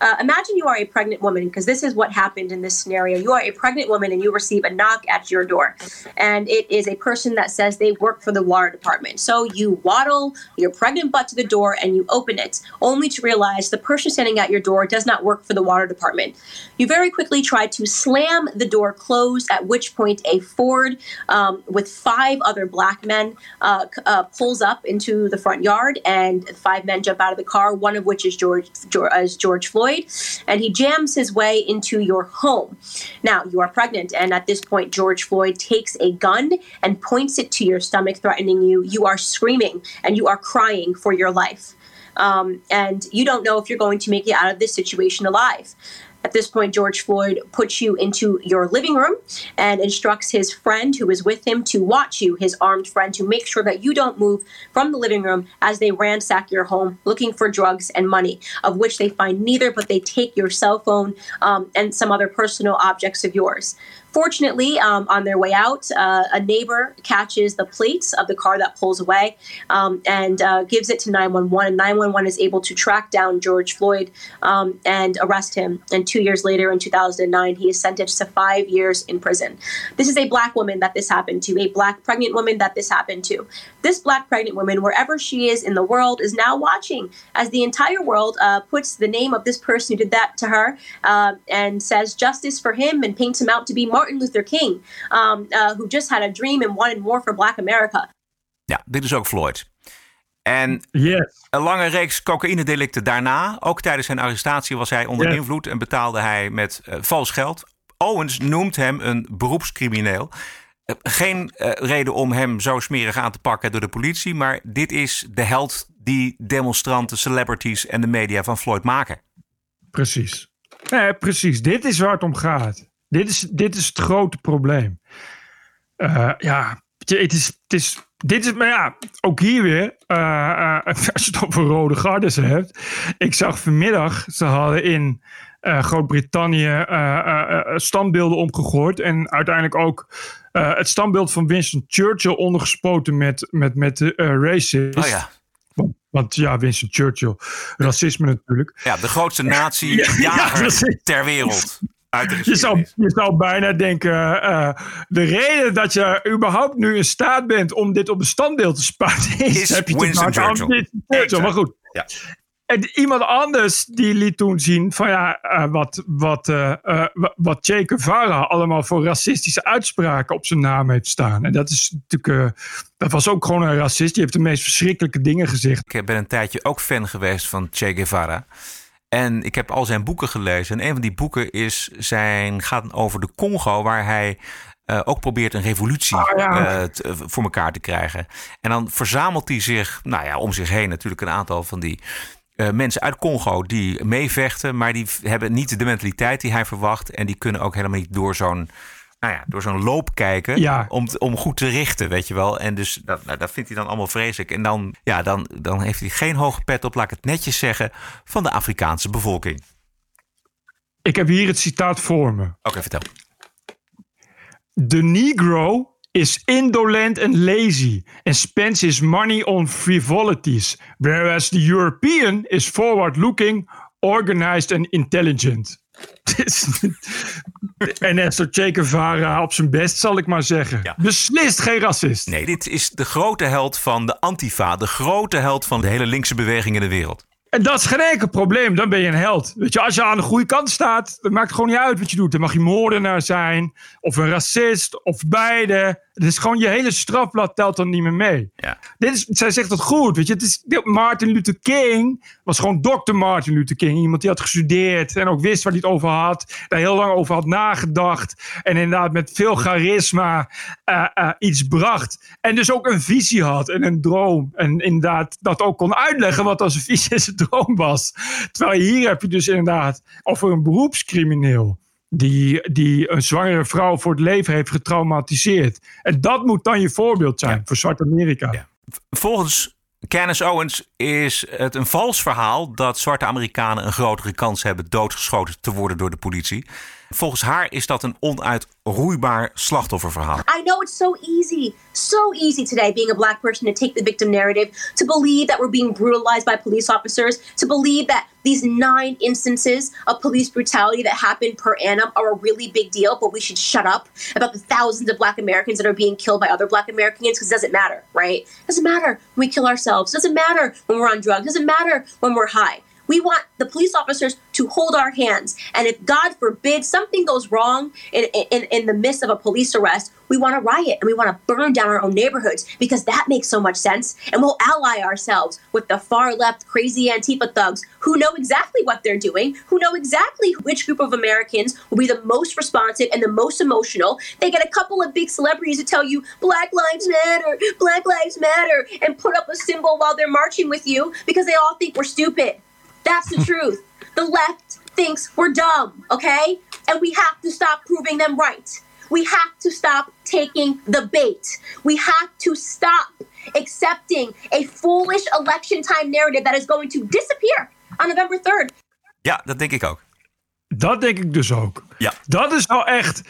Uh, imagine you are a pregnant woman, because this is what happened in this scenario. You are a pregnant woman and you receive a knock at your door. And it is a person that says they work for the water department. So you waddle your pregnant butt to the door and you open it, only to realize the person standing at your door does not work for the water department. You very quickly try to slam the door closed, at which point a Ford um, with five other black men uh, uh, pulls up into the front yard, and five men jump out of the car, one of which is George, George, is George Floyd, and he jams his way into your home. Now, you are pregnant, and at this point, George Floyd takes a gun and points it to your stomach, threatening you. You are screaming and you are crying for your life. Um, and you don't know if you're going to make it out of this situation alive. At this point, George Floyd puts you into your living room and instructs his friend who is with him to watch you, his armed friend, to make sure that you don't move from the living room as they ransack your home looking for drugs and money, of which they find neither, but they take your cell phone um, and some other personal objects of yours. Fortunately, um, on their way out, uh, a neighbor catches the plates of the car that pulls away um, and uh, gives it to 911. And 911 is able to track down George Floyd um, and arrest him. And two years later, in 2009, he is sentenced to five years in prison. This is a black woman that this happened to, a black pregnant woman that this happened to. This black pregnant woman, wherever she is in the world, is now watching as the entire world uh, puts the name of this person who did that to her uh, and says justice for him and paints him out to be Martin Luther King, um, uh, who just had a dream and wanted more for black America. Ja, dit is ook Floyd. En yes. een lange reeks cocaïnedelicten daarna. Ook tijdens zijn arrestatie was hij onder Yes. invloed en betaalde hij met eh, vals geld. Owens noemt hem een beroepscrimineel. Eh, geen eh, reden om hem zo smerig aan te pakken door de politie. Maar dit is de held die demonstranten, celebrities en de media van Floyd maken. Precies. Precies. Dit is waar het om gaat. Dit is, dit is het grote probleem. Eh, ja, het is, het is, dit is, maar ja, ook hier weer, eh, (laughs) als je het over rode gardes hebt. Ik zag vanmiddag, ze hadden in Groot-Brittannië standbeelden omgegooid. En uiteindelijk ook het standbeeld van Winston Churchill ondergespoten met, met, met de racist. Oh ja. Want, want ja, Winston Churchill, racisme natuurlijk. Ja, de grootste (laughs) Ja, precies. ter wereld. Je zou, je zou bijna denken, eh, de reden dat je überhaupt nu in staat bent om dit op een standbeeld te spuiten, is, Is heb je te Winston maken aan Churchill. Winston Churchill. Maar goed. Ja. En iemand anders die liet toen zien van ja, eh, wat, wat, eh, wa- wat Che Guevara allemaal voor racistische uitspraken op zijn naam heeft staan. En dat is natuurlijk, dat was ook gewoon een racist. Die heeft de meest verschrikkelijke dingen gezegd. Ik ben een tijdje ook fan geweest van Che Guevara. En ik heb al zijn boeken gelezen. En een van die boeken is zijn, gaat over de Congo, waar hij eh, ook probeert een revolutie Ah, ja. eh, te- voor elkaar te krijgen. En dan verzamelt hij zich, nou ja, om zich heen natuurlijk een aantal van die eh, mensen uit Congo die meevechten, maar die hebben niet de mentaliteit die hij verwacht. En die kunnen ook helemaal niet door zo'n. Nou ja, door zo'n loop kijken Ja. om, om goed te richten, weet je wel. En dus dat, nou, dat vindt hij dan allemaal vreselijk. En dan, ja, dan, dan heeft hij geen hoge pet op, laat ik het netjes zeggen, van de Afrikaanse bevolking. Ik heb hier het citaat voor me. Oké, vertel. The Negro is indolent and lazy and spends his money on frivolities, whereas the European is forward looking, organized and intelligent. (laughs) en Esther Che Guevara op zijn best, zal ik maar zeggen. Beslist geen racist. Nee, dit is de grote held van de Antifa, de grote held van de hele linkse beweging in de wereld. En dat is geen enkel probleem. Dan ben je een held. Weet je, als je aan de goede kant staat, dan maakt het gewoon niet uit wat je doet. Dan mag je moordenaar zijn, of een racist, of beide. Het is gewoon je hele strafblad telt dan niet meer mee. Ja. Dit is, zij zegt dat goed. Weet je, het is, Martin Luther King was gewoon dokter Martin Luther King. Iemand die had gestudeerd en ook wist waar hij het over had. Daar heel lang over had nagedacht. En inderdaad met veel charisma eh, eh, iets bracht. En dus ook een visie had en een droom. En inderdaad dat ook kon uitleggen wat als een visie en zijn droom was. Terwijl hier heb je dus inderdaad over een beroepscrimineel. Die, die een zwangere vrouw voor het leven heeft getraumatiseerd. En dat moet dan je voorbeeld zijn voor Zwart-Amerika. Volgens Candace Owens is het een vals verhaal dat zwarte Amerikanen een grotere kans hebben doodgeschoten te worden door de politie. Volgens haar is dat een onuitroeibaar slachtofferverhaal. I know it's so easy, so easy today being a black person to take the victim narrative, to believe that we're being brutalized by police officers, to believe that these nine instances of police brutality that happen per annum are a really big deal, but we should shut up about the thousands of black Americans that are being killed by other black Americans because it doesn't matter, right? It doesn't matter when we kill ourselves. It doesn't matter when we're on drugs. It doesn't matter when we're high. We want the police officers to hold our hands. And if, God forbid, something goes wrong in, in, in the midst of a police arrest, we want to riot and we want to burn down our own neighborhoods because that makes so much sense. And we'll ally ourselves with the far left crazy Antifa thugs who know exactly what they're doing, who know exactly which group of Americans will be the most responsive and the most emotional. They get a couple of big celebrities to tell you Black Lives Matter, Black Lives Matter, and put up a symbol while they're marching with you because they all think we're stupid. That's the truth. The left thinks we're dumb, okay? And we have to stop proving them right. We have to stop taking the bait. We have to stop accepting a foolish election time narrative that is going to disappear on November 3rd. Ja, dat denk ik ook. Dat denk ik dus ook. Ja. Dat is wel echt.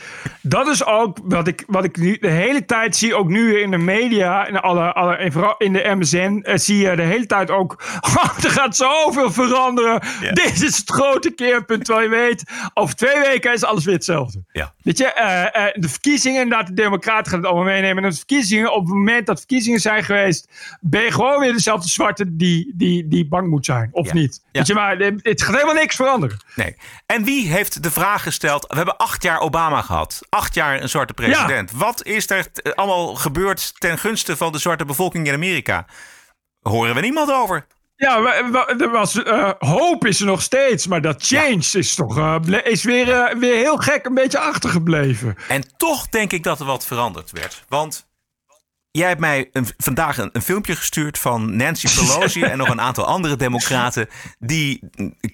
Dat is ook wat ik, wat ik nu de hele tijd zie. Ook nu in de media. In alle, alle, en vooral in de MSN. eh, zie je de hele tijd ook. (laughs) "Oh, er gaat zoveel veranderen. Dit is het grote keerpunt. Terwijl je weet. Over twee weken is alles weer hetzelfde. Ja. Weet je, eh, eh, de verkiezingen, inderdaad, de Democraten gaan het allemaal meenemen. En de verkiezingen, op het moment dat verkiezingen zijn geweest, ben je gewoon weer dezelfde zwarte die, die, die bang moet zijn. Of Ja. niet? Weet je, maar het gaat helemaal niks veranderen. Nee. En wie heeft de vraag gesteld? We hebben acht jaar Obama gehad. Acht jaar een zwarte president. Wat is er t- allemaal gebeurd ten gunste van de zwarte bevolking in Amerika? Horen we niemand over? Ja, er was, eh, hoop is er nog steeds, maar dat change is toch eh, is weer, eh, weer heel gek een beetje achtergebleven. En toch denk ik dat er wat veranderd werd. Want jij hebt mij een, vandaag een, een filmpje gestuurd van Nancy (laughs) Pelosi en nog een aantal andere democraten die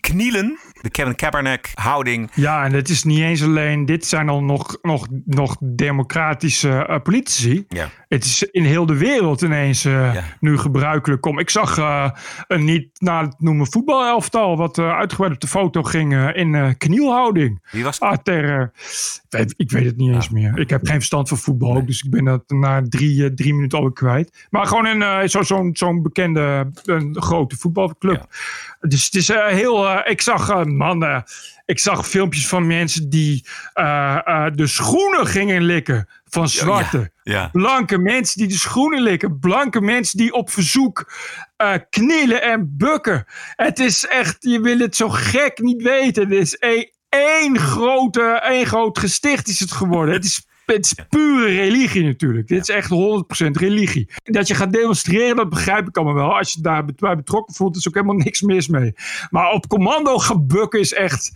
knielen. De Kevin Kaepernick houding. Ja, en het is niet eens alleen, dit zijn al nog, nog, nog democratische eh, politici. Ja. Het is in heel de wereld ineens eh, nu gebruikelijk om. Ik zag eh, een niet na het noemen voetbalelftal, wat uitgebreid op de foto ging in knielhouding. Wie was Ah, ter, eh, ik, weet, ik weet het niet eens meer. Ik heb geen verstand van voetbal, ook, dus ik ben dat na drie, drie minuten alweer kwijt. Maar gewoon een, eh, zo- zo'n zo'n bekende, een grote voetbalclub. Dus het is eh, heel. eh, ik zag eh, mannen. Ik zag filmpjes van mensen die de schoenen gingen likken van zwarte. Ja. Blanke mensen die de schoenen likken. Blanke mensen die op verzoek eh, knielen en bukken. Het is echt, je wil het zo gek niet weten. Het is één, één, grote, één groot gesticht is het geworden. Het is, het is pure religie natuurlijk. Dit is echt 100% religie. Dat je gaat demonstreren, dat begrijp ik allemaal wel. Als je daarbij betrokken voelt, is ook helemaal niks mis mee. Maar op commando gaan bukken is echt...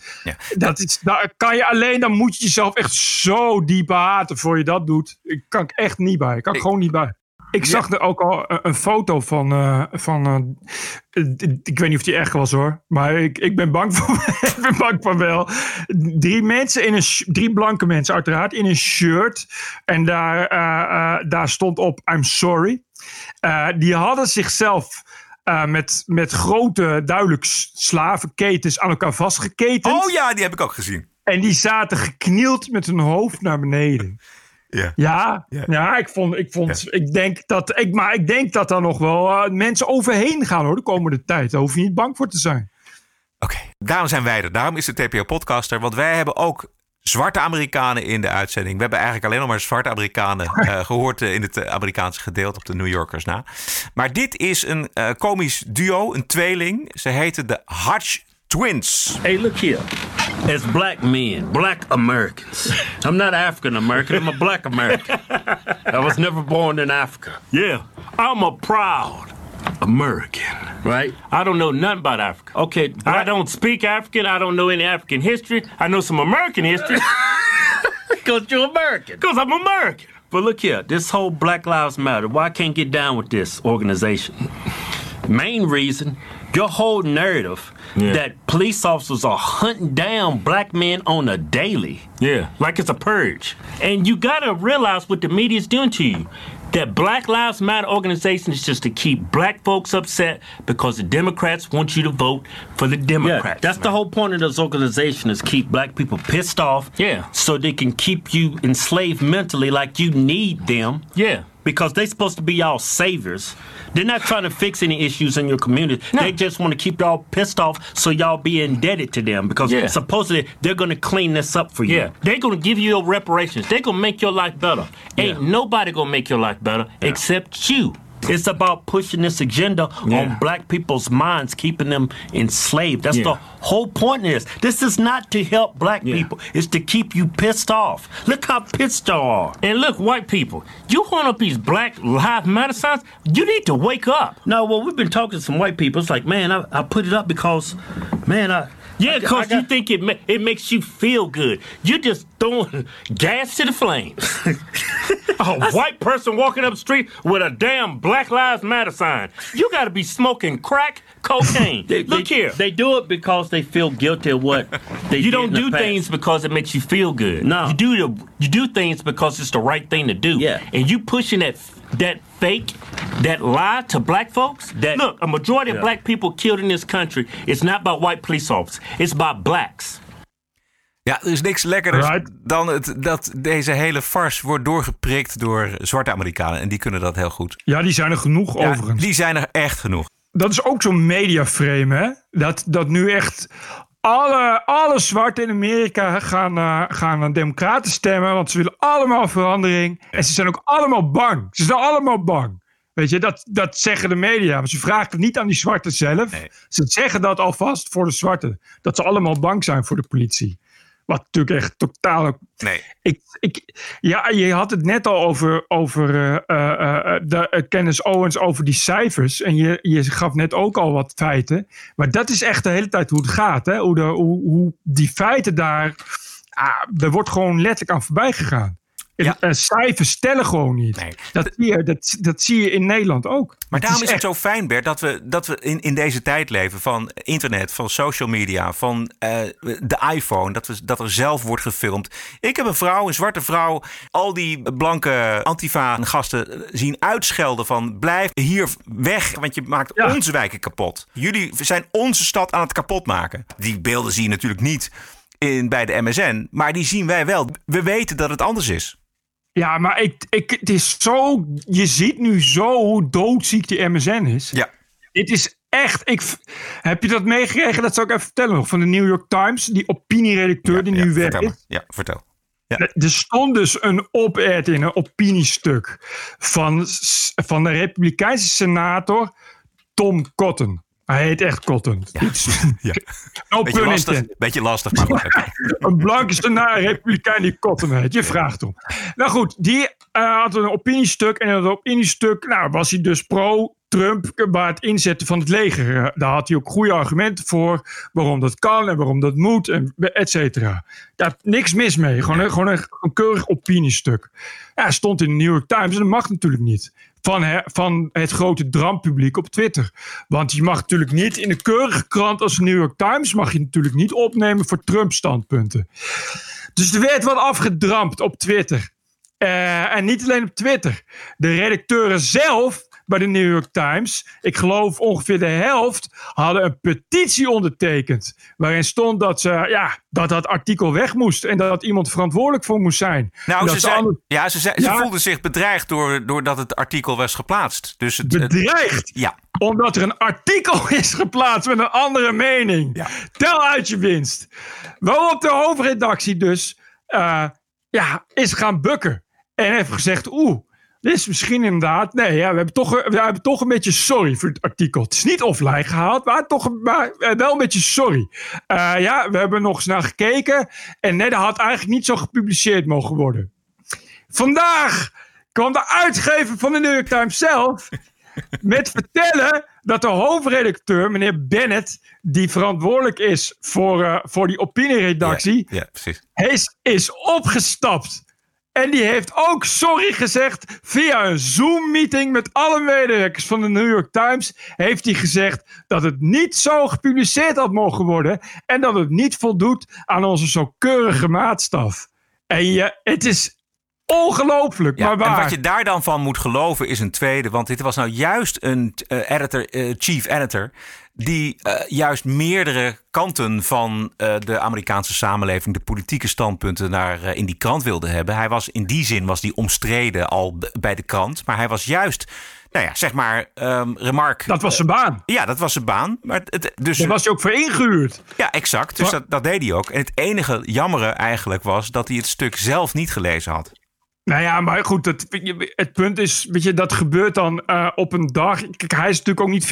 Dat is, daar kan je alleen, dan moet je jezelf echt zo diep haten voor je dat doet. Ik kan ik echt niet bij. Ik kan ik gewoon niet bij. Ik zag er ook al een, foto van. eh, van eh, ik weet niet of die echt was hoor. Maar ik, ik ben bang van, (laughs) ik ben bang van wel. Drie mensen in een. Drie blanke mensen, uiteraard. In een shirt. En daar, eh, daar stond op: I'm sorry. Die hadden zichzelf. met, met grote, duidelijk slavenketens aan elkaar vastgeketend. Oh ja, die heb ik ook gezien. En die zaten geknield met hun hoofd naar beneden. Ja. Ja, ja. ik vond, ik vond, ik denk dat, ik, maar ik denk dat er nog wel eh, mensen overheen gaan hoor, de komende tijd. Daar hoef je niet bang voor te zijn. Daarom zijn wij er. Daarom is de TPO-podcaster. Want wij hebben ook zwarte Amerikanen in de uitzending. We hebben eigenlijk alleen nog maar zwarte Amerikanen (laughs) eh, gehoord eh, in het Amerikaanse gedeelte op de New Yorkers na. Maar dit is een eh, komisch duo, een tweeling. Ze heten de Hutch Twins. Hey, look here. As black men, black Americans. I'm not African American, I'm a black American. I was never born in Africa. Yeah, I'm a proud American, right? I don't know nothing about Africa. Okay, I don't speak African, I don't know any African history. I know some American history. (laughs) Because you're American. Because I'm American. But look here, this whole Black Lives Matter, why I can't get down with this organization? Main reason, your whole narrative that police officers are hunting down black men on a daily. Yeah, like it's a purge. And you gotta realize what the media is doing to you. That Black Lives Matter organization is just to keep black folks upset because the Democrats want you to vote for the Democrats. Yeah, that's the whole point of this organization is keep black people pissed off. Yeah. So they can keep you enslaved mentally like you need them. Yeah. Because they're supposed to be y'all saviors. They're not trying to fix any issues in your community. They just want to keep y'all pissed off so y'all be indebted to them because Yeah. supposedly they're going to clean this up for you. Yeah. They're going to give you your reparations. They're going to make your life better. Ain't nobody going to make your life better except you. It's about pushing this agenda on black people's minds, keeping them enslaved. That's Yeah. the whole point of this. This is not to help black people. It's to keep you pissed off. Look how pissed you are. And look, white people, you hold up these black lives matter signs, you need to wake up. No, well, we've been talking to some white people. It's like, man, I, I put it up because, man, I... Yeah, because you think it ma- it makes you feel good. You're just throwing (laughs) gas to the flames. (laughs) a (laughs) white person walking up the street with a damn Black Lives Matter sign. You got to be smoking crack cocaine. (laughs) Look here. They do it because they feel guilty of what they You don't do things because it makes you feel good. No. You do the you do things because it's the right thing to do. Yeah. And you pushing that that fake, that lie to black folks. Look, a majority of black people killed in this country. It's not by white police officers. It's by blacks. Ja, er is niks lekkerder Right. dan het, dat deze hele farce wordt doorgeprikt door zwarte Amerikanen. En die kunnen dat heel goed. Ja, die zijn er genoeg Ja, overigens. die zijn er echt genoeg. Dat is ook zo'n mediaframe, hè? Dat, dat nu echt alle, alle zwarten in Amerika gaan, eh, gaan aan democraten stemmen, want ze willen allemaal verandering. En ze zijn ook allemaal bang. Ze zijn allemaal bang. Weet je, dat, dat zeggen de media. Maar ze vragen het niet aan die zwarten zelf. Ze zeggen dat alvast voor de zwarten. Dat ze allemaal bang zijn voor de politie. Wat natuurlijk echt totaal... Nee. Ik, ik, ja, je had het net al over, over eh, eh, eh, de, Kennis Owens, over die cijfers. En je, je gaf net ook al wat feiten. Maar dat is echt de hele tijd hoe het gaat. Hè? Hoe, de, hoe, hoe die feiten daar... Ah, er wordt gewoon letterlijk aan voorbij gegaan. En, en cijfers stellen gewoon niet. Dat, zie je, dat, dat zie je in Nederland ook. Maar daarom is het zo fijn, Bert, dat we, dat we in, in deze tijd leven van internet, van social media, van eh, de iPhone, dat, we, dat er zelf wordt gefilmd. Ik heb een vrouw, een zwarte vrouw, al die blanke Antifa-gasten zien uitschelden van blijf hier weg, want je maakt onze wijken kapot. Jullie zijn onze stad aan het kapotmaken. Die beelden zie je natuurlijk niet in, bij de MSN, maar die zien wij wel. We weten dat het anders is. Ja, maar ik, ik, het is zo. Je ziet nu zo hoe doodziek die MSN is. Ja. Het is echt. Ik, heb je dat meegekregen? Dat zou ik even vertellen nog. Van de New York Times. Die opinieredacteur die nu weg Vertel is. maar. Ja, vertel. Er stond dus een op-ed in een opiniestuk. Van, van de Republikeinse senator Tom Cotton. Hij heet echt Cotton. Ja. (laughs) No Beetje pun lastig, beetje lastig, maar goed. oké. (laughs) Een blanke senator, republikein die Cotton heet. Je vraagt om. Nou goed, die eh, had een opiniestuk. En in dat opiniestuk nou, was hij dus pro-Trump bij het inzetten van het leger. Eh, Daar had hij ook goede argumenten voor. Waarom dat kan en waarom dat moet, en et cetera. Daar niks mis mee. Gewoon, een- gewoon een, een keurig opiniestuk. Ja, hij stond in de New York Times en dat mag natuurlijk niet. Van, van het grote drampubliek op Twitter. Want je mag natuurlijk niet in een keurige krant als de New York Times... mag je natuurlijk niet opnemen voor Trump-standpunten. Dus er werd wat afgedrampt op Twitter. Eh, en niet alleen op Twitter. De redacteuren zelf bij de New York Times, ik geloof ongeveer de helft, hadden een petitie ondertekend. Waarin stond dat, ze, ja, dat dat artikel weg moest. En dat iemand verantwoordelijk voor moest zijn. Nou, ze, anders- ja, ze, ze Ja. voelden zich bedreigd door, doordat het artikel was geplaatst. Dus het, het- Bedreigd? ja. Omdat er een artikel (laughs) is geplaatst met een andere mening. Tel uit je winst. Waarop de hoofdredactie dus eh, ja, is gaan bukken. En heeft gezegd, oeh, dit is misschien inderdaad... Nee, ja, we, hebben toch, we hebben toch een beetje sorry voor het artikel. Het is niet offline gehaald, maar, toch, maar eh, wel een beetje sorry. Eh, ja, we hebben nog eens naar gekeken. En nee, dat had eigenlijk niet zo gepubliceerd mogen worden. Vandaag kwam de uitgever van de New York Times zelf met vertellen dat de hoofdredacteur, meneer Bennett, die verantwoordelijk is voor, eh, voor die opinieredactie, Ja, precies. is, is opgestapt. En die heeft ook sorry gezegd via een Zoom-meeting met alle medewerkers van de New York Times. Heeft hij gezegd dat het niet zo gepubliceerd had mogen worden. En dat het niet voldoet aan onze zo keurige maatstaf. En je, het is ongelooflijk, Ja, maar waar. En wat je daar dan van moet geloven is een tweede. Want dit was nou juist een eh, editor, eh, chief editor. Die eh, juist meerdere kanten van eh, de Amerikaanse samenleving, de politieke standpunten naar, eh, in die krant wilde hebben. Hij was in die zin was die omstreden al bij de krant. Maar hij was juist, nou ja, zeg maar, ehm remark. Dat was zijn baan. Ja, dat was zijn baan. Maar het, dus, Daar was hij ook voor ingehuurd. Ja, exact. Dus dat, dat deed hij ook. En het enige jammere eigenlijk was dat hij het stuk zelf niet gelezen had. Nou ja, maar goed, het, het punt is, weet je, dat gebeurt dan eh, op een dag. Kijk, hij is natuurlijk ook niet 24-7.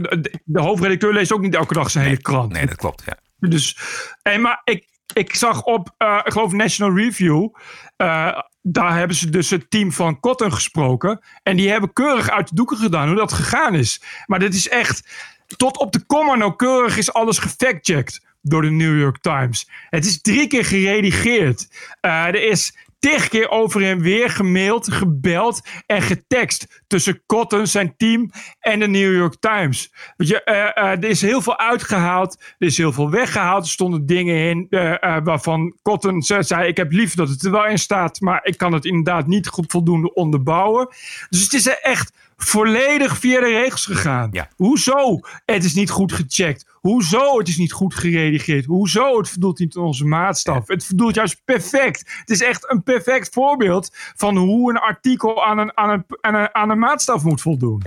De, de hoofdredacteur leest ook niet elke dag zijn hele krant. Nee, dat klopt. Ja. Dus, en maar ik, ik zag op, eh, ik geloof National Review, eh, daar hebben ze dus het team van Cotton gesproken. En die hebben keurig uit de doeken gedaan hoe dat gegaan is. Maar dit is echt, tot op de komma nauwkeurig is alles gefactcheckt door de New York Times. Het is drie keer geredigeerd. Er is tig keer over weer gemaild, gebeld en getext tussen Cotton, zijn team en de New York Times. Weet je, eh, eh, er is heel veel uitgehaald, er is heel veel weggehaald. Er stonden dingen in eh, waarvan Cotton ze- zei: Ik heb liever dat het er wel in staat, maar ik kan het inderdaad niet goed voldoende onderbouwen. Dus het is echt volledig via de regels gegaan. Hoezo? Het is niet goed gecheckt. Hoezo? Het is niet goed geredigeerd. Hoezo? Het voldoet niet aan onze maatstaf. Het voldoet juist perfect. Het is echt een perfect voorbeeld van hoe een artikel aan een, aan een, aan een, aan een maatstaf moet voldoen.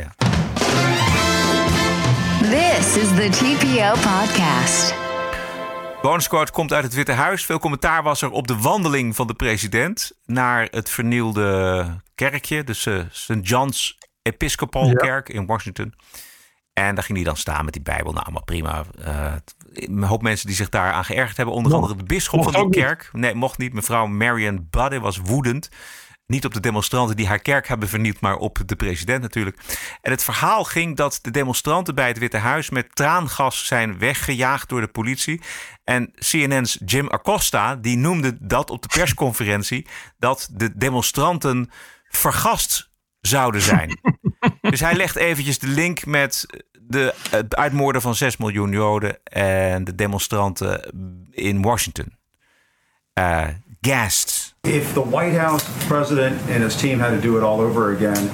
This is the TPO podcast. Bonusquote komt uit het Witte Huis. Veel commentaar was er op de wandeling van de president naar het vernielde kerkje, de eh, St. John's Episcopal Kerk in Washington. En daar ging hij dan staan met die Bijbel. Nou, allemaal prima. Uh, een hoop mensen die zich daar aan geërgerd hebben. Onder andere de bisschop van die kerk. Nee, mocht niet. Mevrouw Marion Budde was woedend. Niet op de demonstranten die haar kerk hebben vernield, maar op de president natuurlijk. En het verhaal ging dat de demonstranten bij het Witte Huis met traangas zijn weggejaagd door de politie. En CNN's Jim Acosta, die noemde dat op de persconferentie, dat de demonstranten vergast zouden zijn. (laughs) dus hij legt eventjes de link met de, het uitmoorden van 6 miljoen Joden en de demonstranten in Washington. Uh, gassed. If the White House president and his team had to do it all over again,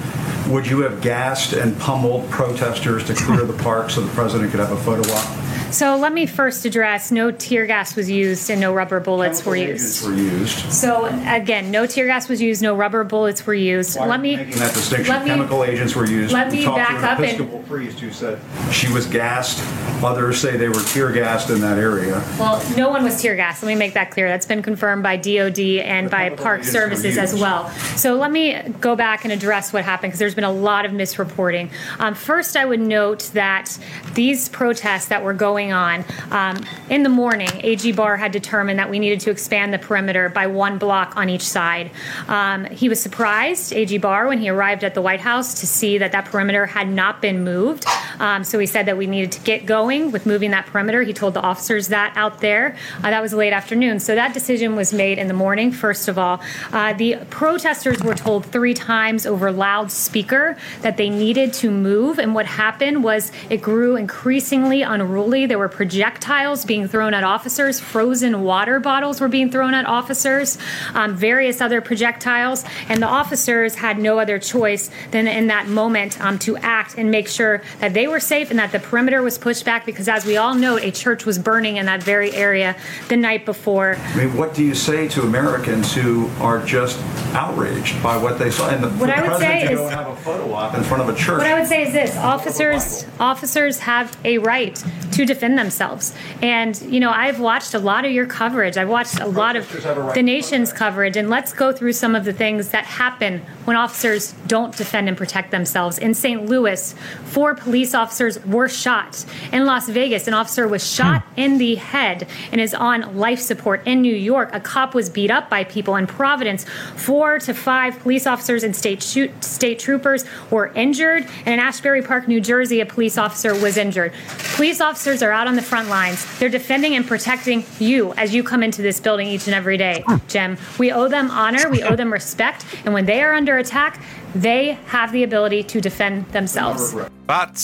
would you have gassed and pummeled protesters to clear the park so the president could have a photo op? So let me first address no tear gas was used and no rubber bullets were used. were used. So again, no tear gas was used, no rubber bullets were used. Why let me making that distinction. let me- Chemical agents were used. let me back to an up and- Episcopal priest who said she was gassed. Others say they were tear gassed in that area. Well, no one was tear gassed. Let me make that clear. That's been confirmed by DOD and by Park Services as well. So let me go back and address what happened because there's been a lot of misreporting. Um, first, I would note that these protests that were going on um, in the morning, AG Barr had determined that we needed to expand the perimeter by one block on each side. Um, he was surprised, AG Barr, when he arrived at the White House to see that that perimeter had not been moved. Um, so he said that we needed to get going with moving that perimeter. He told the officers that out there. Uh, that was late afternoon. So that decision was made in the morning, first of all. Uh, the protesters were told three times over loudspeaker that they needed to move. And what happened was it grew increasingly unruly. There were projectiles being thrown at officers, frozen water bottles were being thrown at officers, um, various other projectiles. And the officers had no other choice than in that moment um, to act and make sure that they were safe and that the perimeter was pushed back because, as we all know, a church was burning in that very area the night before. I mean, what do you say to Americans who are just outraged by what they saw? And the, What the I would president say to go is- and have a photo op in front of a church. What I would say is this: officers officers have a right to defend themselves. And you know, I've watched a lot of your coverage. I've watched a lot of the nation's coverage, and let's go through some of the things that happen when officers don't defend and protect themselves. In St. Louis, four police officers were shot. In Las Vegas, an officer was hmm. shot in the head and is on life support. In New York, a cop was beat up by people. In Providence, four to five police officers and state shoot, state troopers were injured. And in Ashbury Park, New Jersey, a police officer was injured. Police officers are out on the front lines. They're defending and protecting you as you come into this building each and every day, hmm. Jim. We owe them honor, we owe them respect, and when they are under attack, they have the ability to defend themselves. Wat?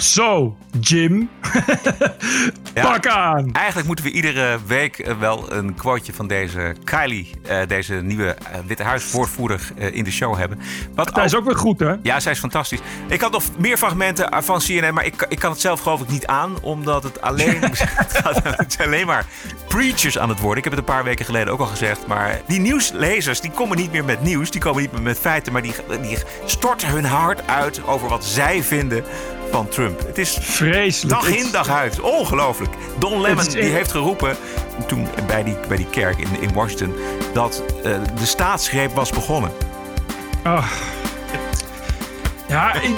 Zo, Jim. (laughs) Pak aan. Eigenlijk moeten we iedere week eh, wel een quoteje van deze Kylie, eh, deze nieuwe eh, Witte Huiswoordvoerder, eh, in de show hebben. Wat Hij is ook weer goed, hè? Ja, zij is fantastisch. Ik had nog meer fragmenten van CNN, maar ik, ik kan het zelf geloof ik niet aan, omdat het alleen, (laughs) (laughs) het gaat- het zijn alleen maar preachers aan het worden. Ik heb het een paar weken geleden ook al gezegd, maar die nieuwslezers die komen niet meer met nieuws, die komen niet meer met feiten, maar die, die storten hun hart uit over wat zij vinden van Trump. Het is vreselijk. Dag in, dag uit. Ongelooflijk. Don Lemon die heeft geroepen toen bij die, bij die kerk in, in Washington dat eh, de staatsgreep was begonnen. Ja, ik-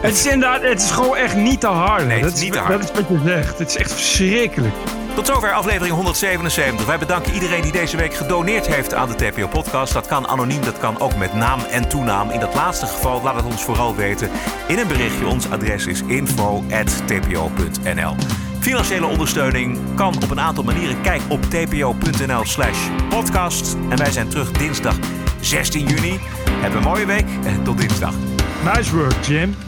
het is inderdaad, het is gewoon echt niet te hard. Nee, het dat is niet te hard. Dat is wat je zegt. Het is echt verschrikkelijk. Tot zover aflevering 177. Wij bedanken iedereen die deze week gedoneerd heeft aan de TPO-podcast. Dat kan anoniem, dat kan ook met naam en toenaam. In dat laatste geval laat het ons vooral weten in een berichtje. Ons adres is info.tpo.nl. Financiële ondersteuning kan op een aantal manieren. Kijk op tpo.nl slash podcast. En wij zijn terug dinsdag 16 juni. Heb een mooie week en tot dinsdag. Nice work, Jim.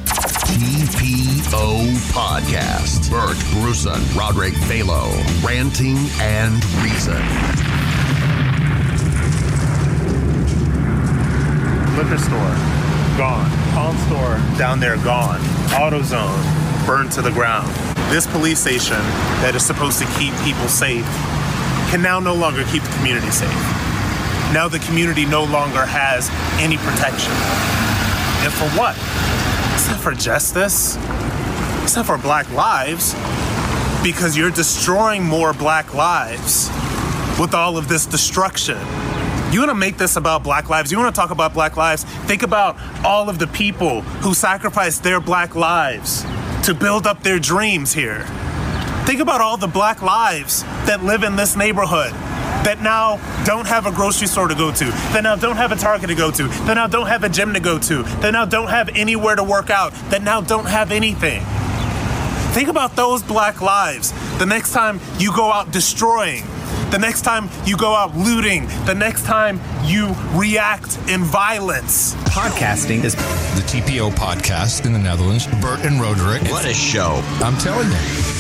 TPO Podcast. Bert Bruson, Roderick Balo, Ranting and Reason. Liquor store. gone. Pawn store down there, gone. AutoZone burned to the ground. This police station that is supposed to keep people safe can now no longer keep the community safe. Now the community no longer has any protection. And for what? It's not for justice. It's not for black lives. Because you're destroying more black lives with all of this destruction. You want to make this about black lives? You want to talk about black lives? Think about all of the people who sacrificed their black lives to build up their dreams here. Think about all the black lives that live in this neighborhood that now don't have a grocery store to go to, that now don't have a Target to go to, that now don't have a gym to go to, that now don't have anywhere to work out, that now don't have anything. Think about those black lives the next time you go out destroying, the next time you go out looting, the next time you react in violence. Podcasting is the TPO podcast in the Netherlands. Bert and Roderick. What a show. I'm telling you.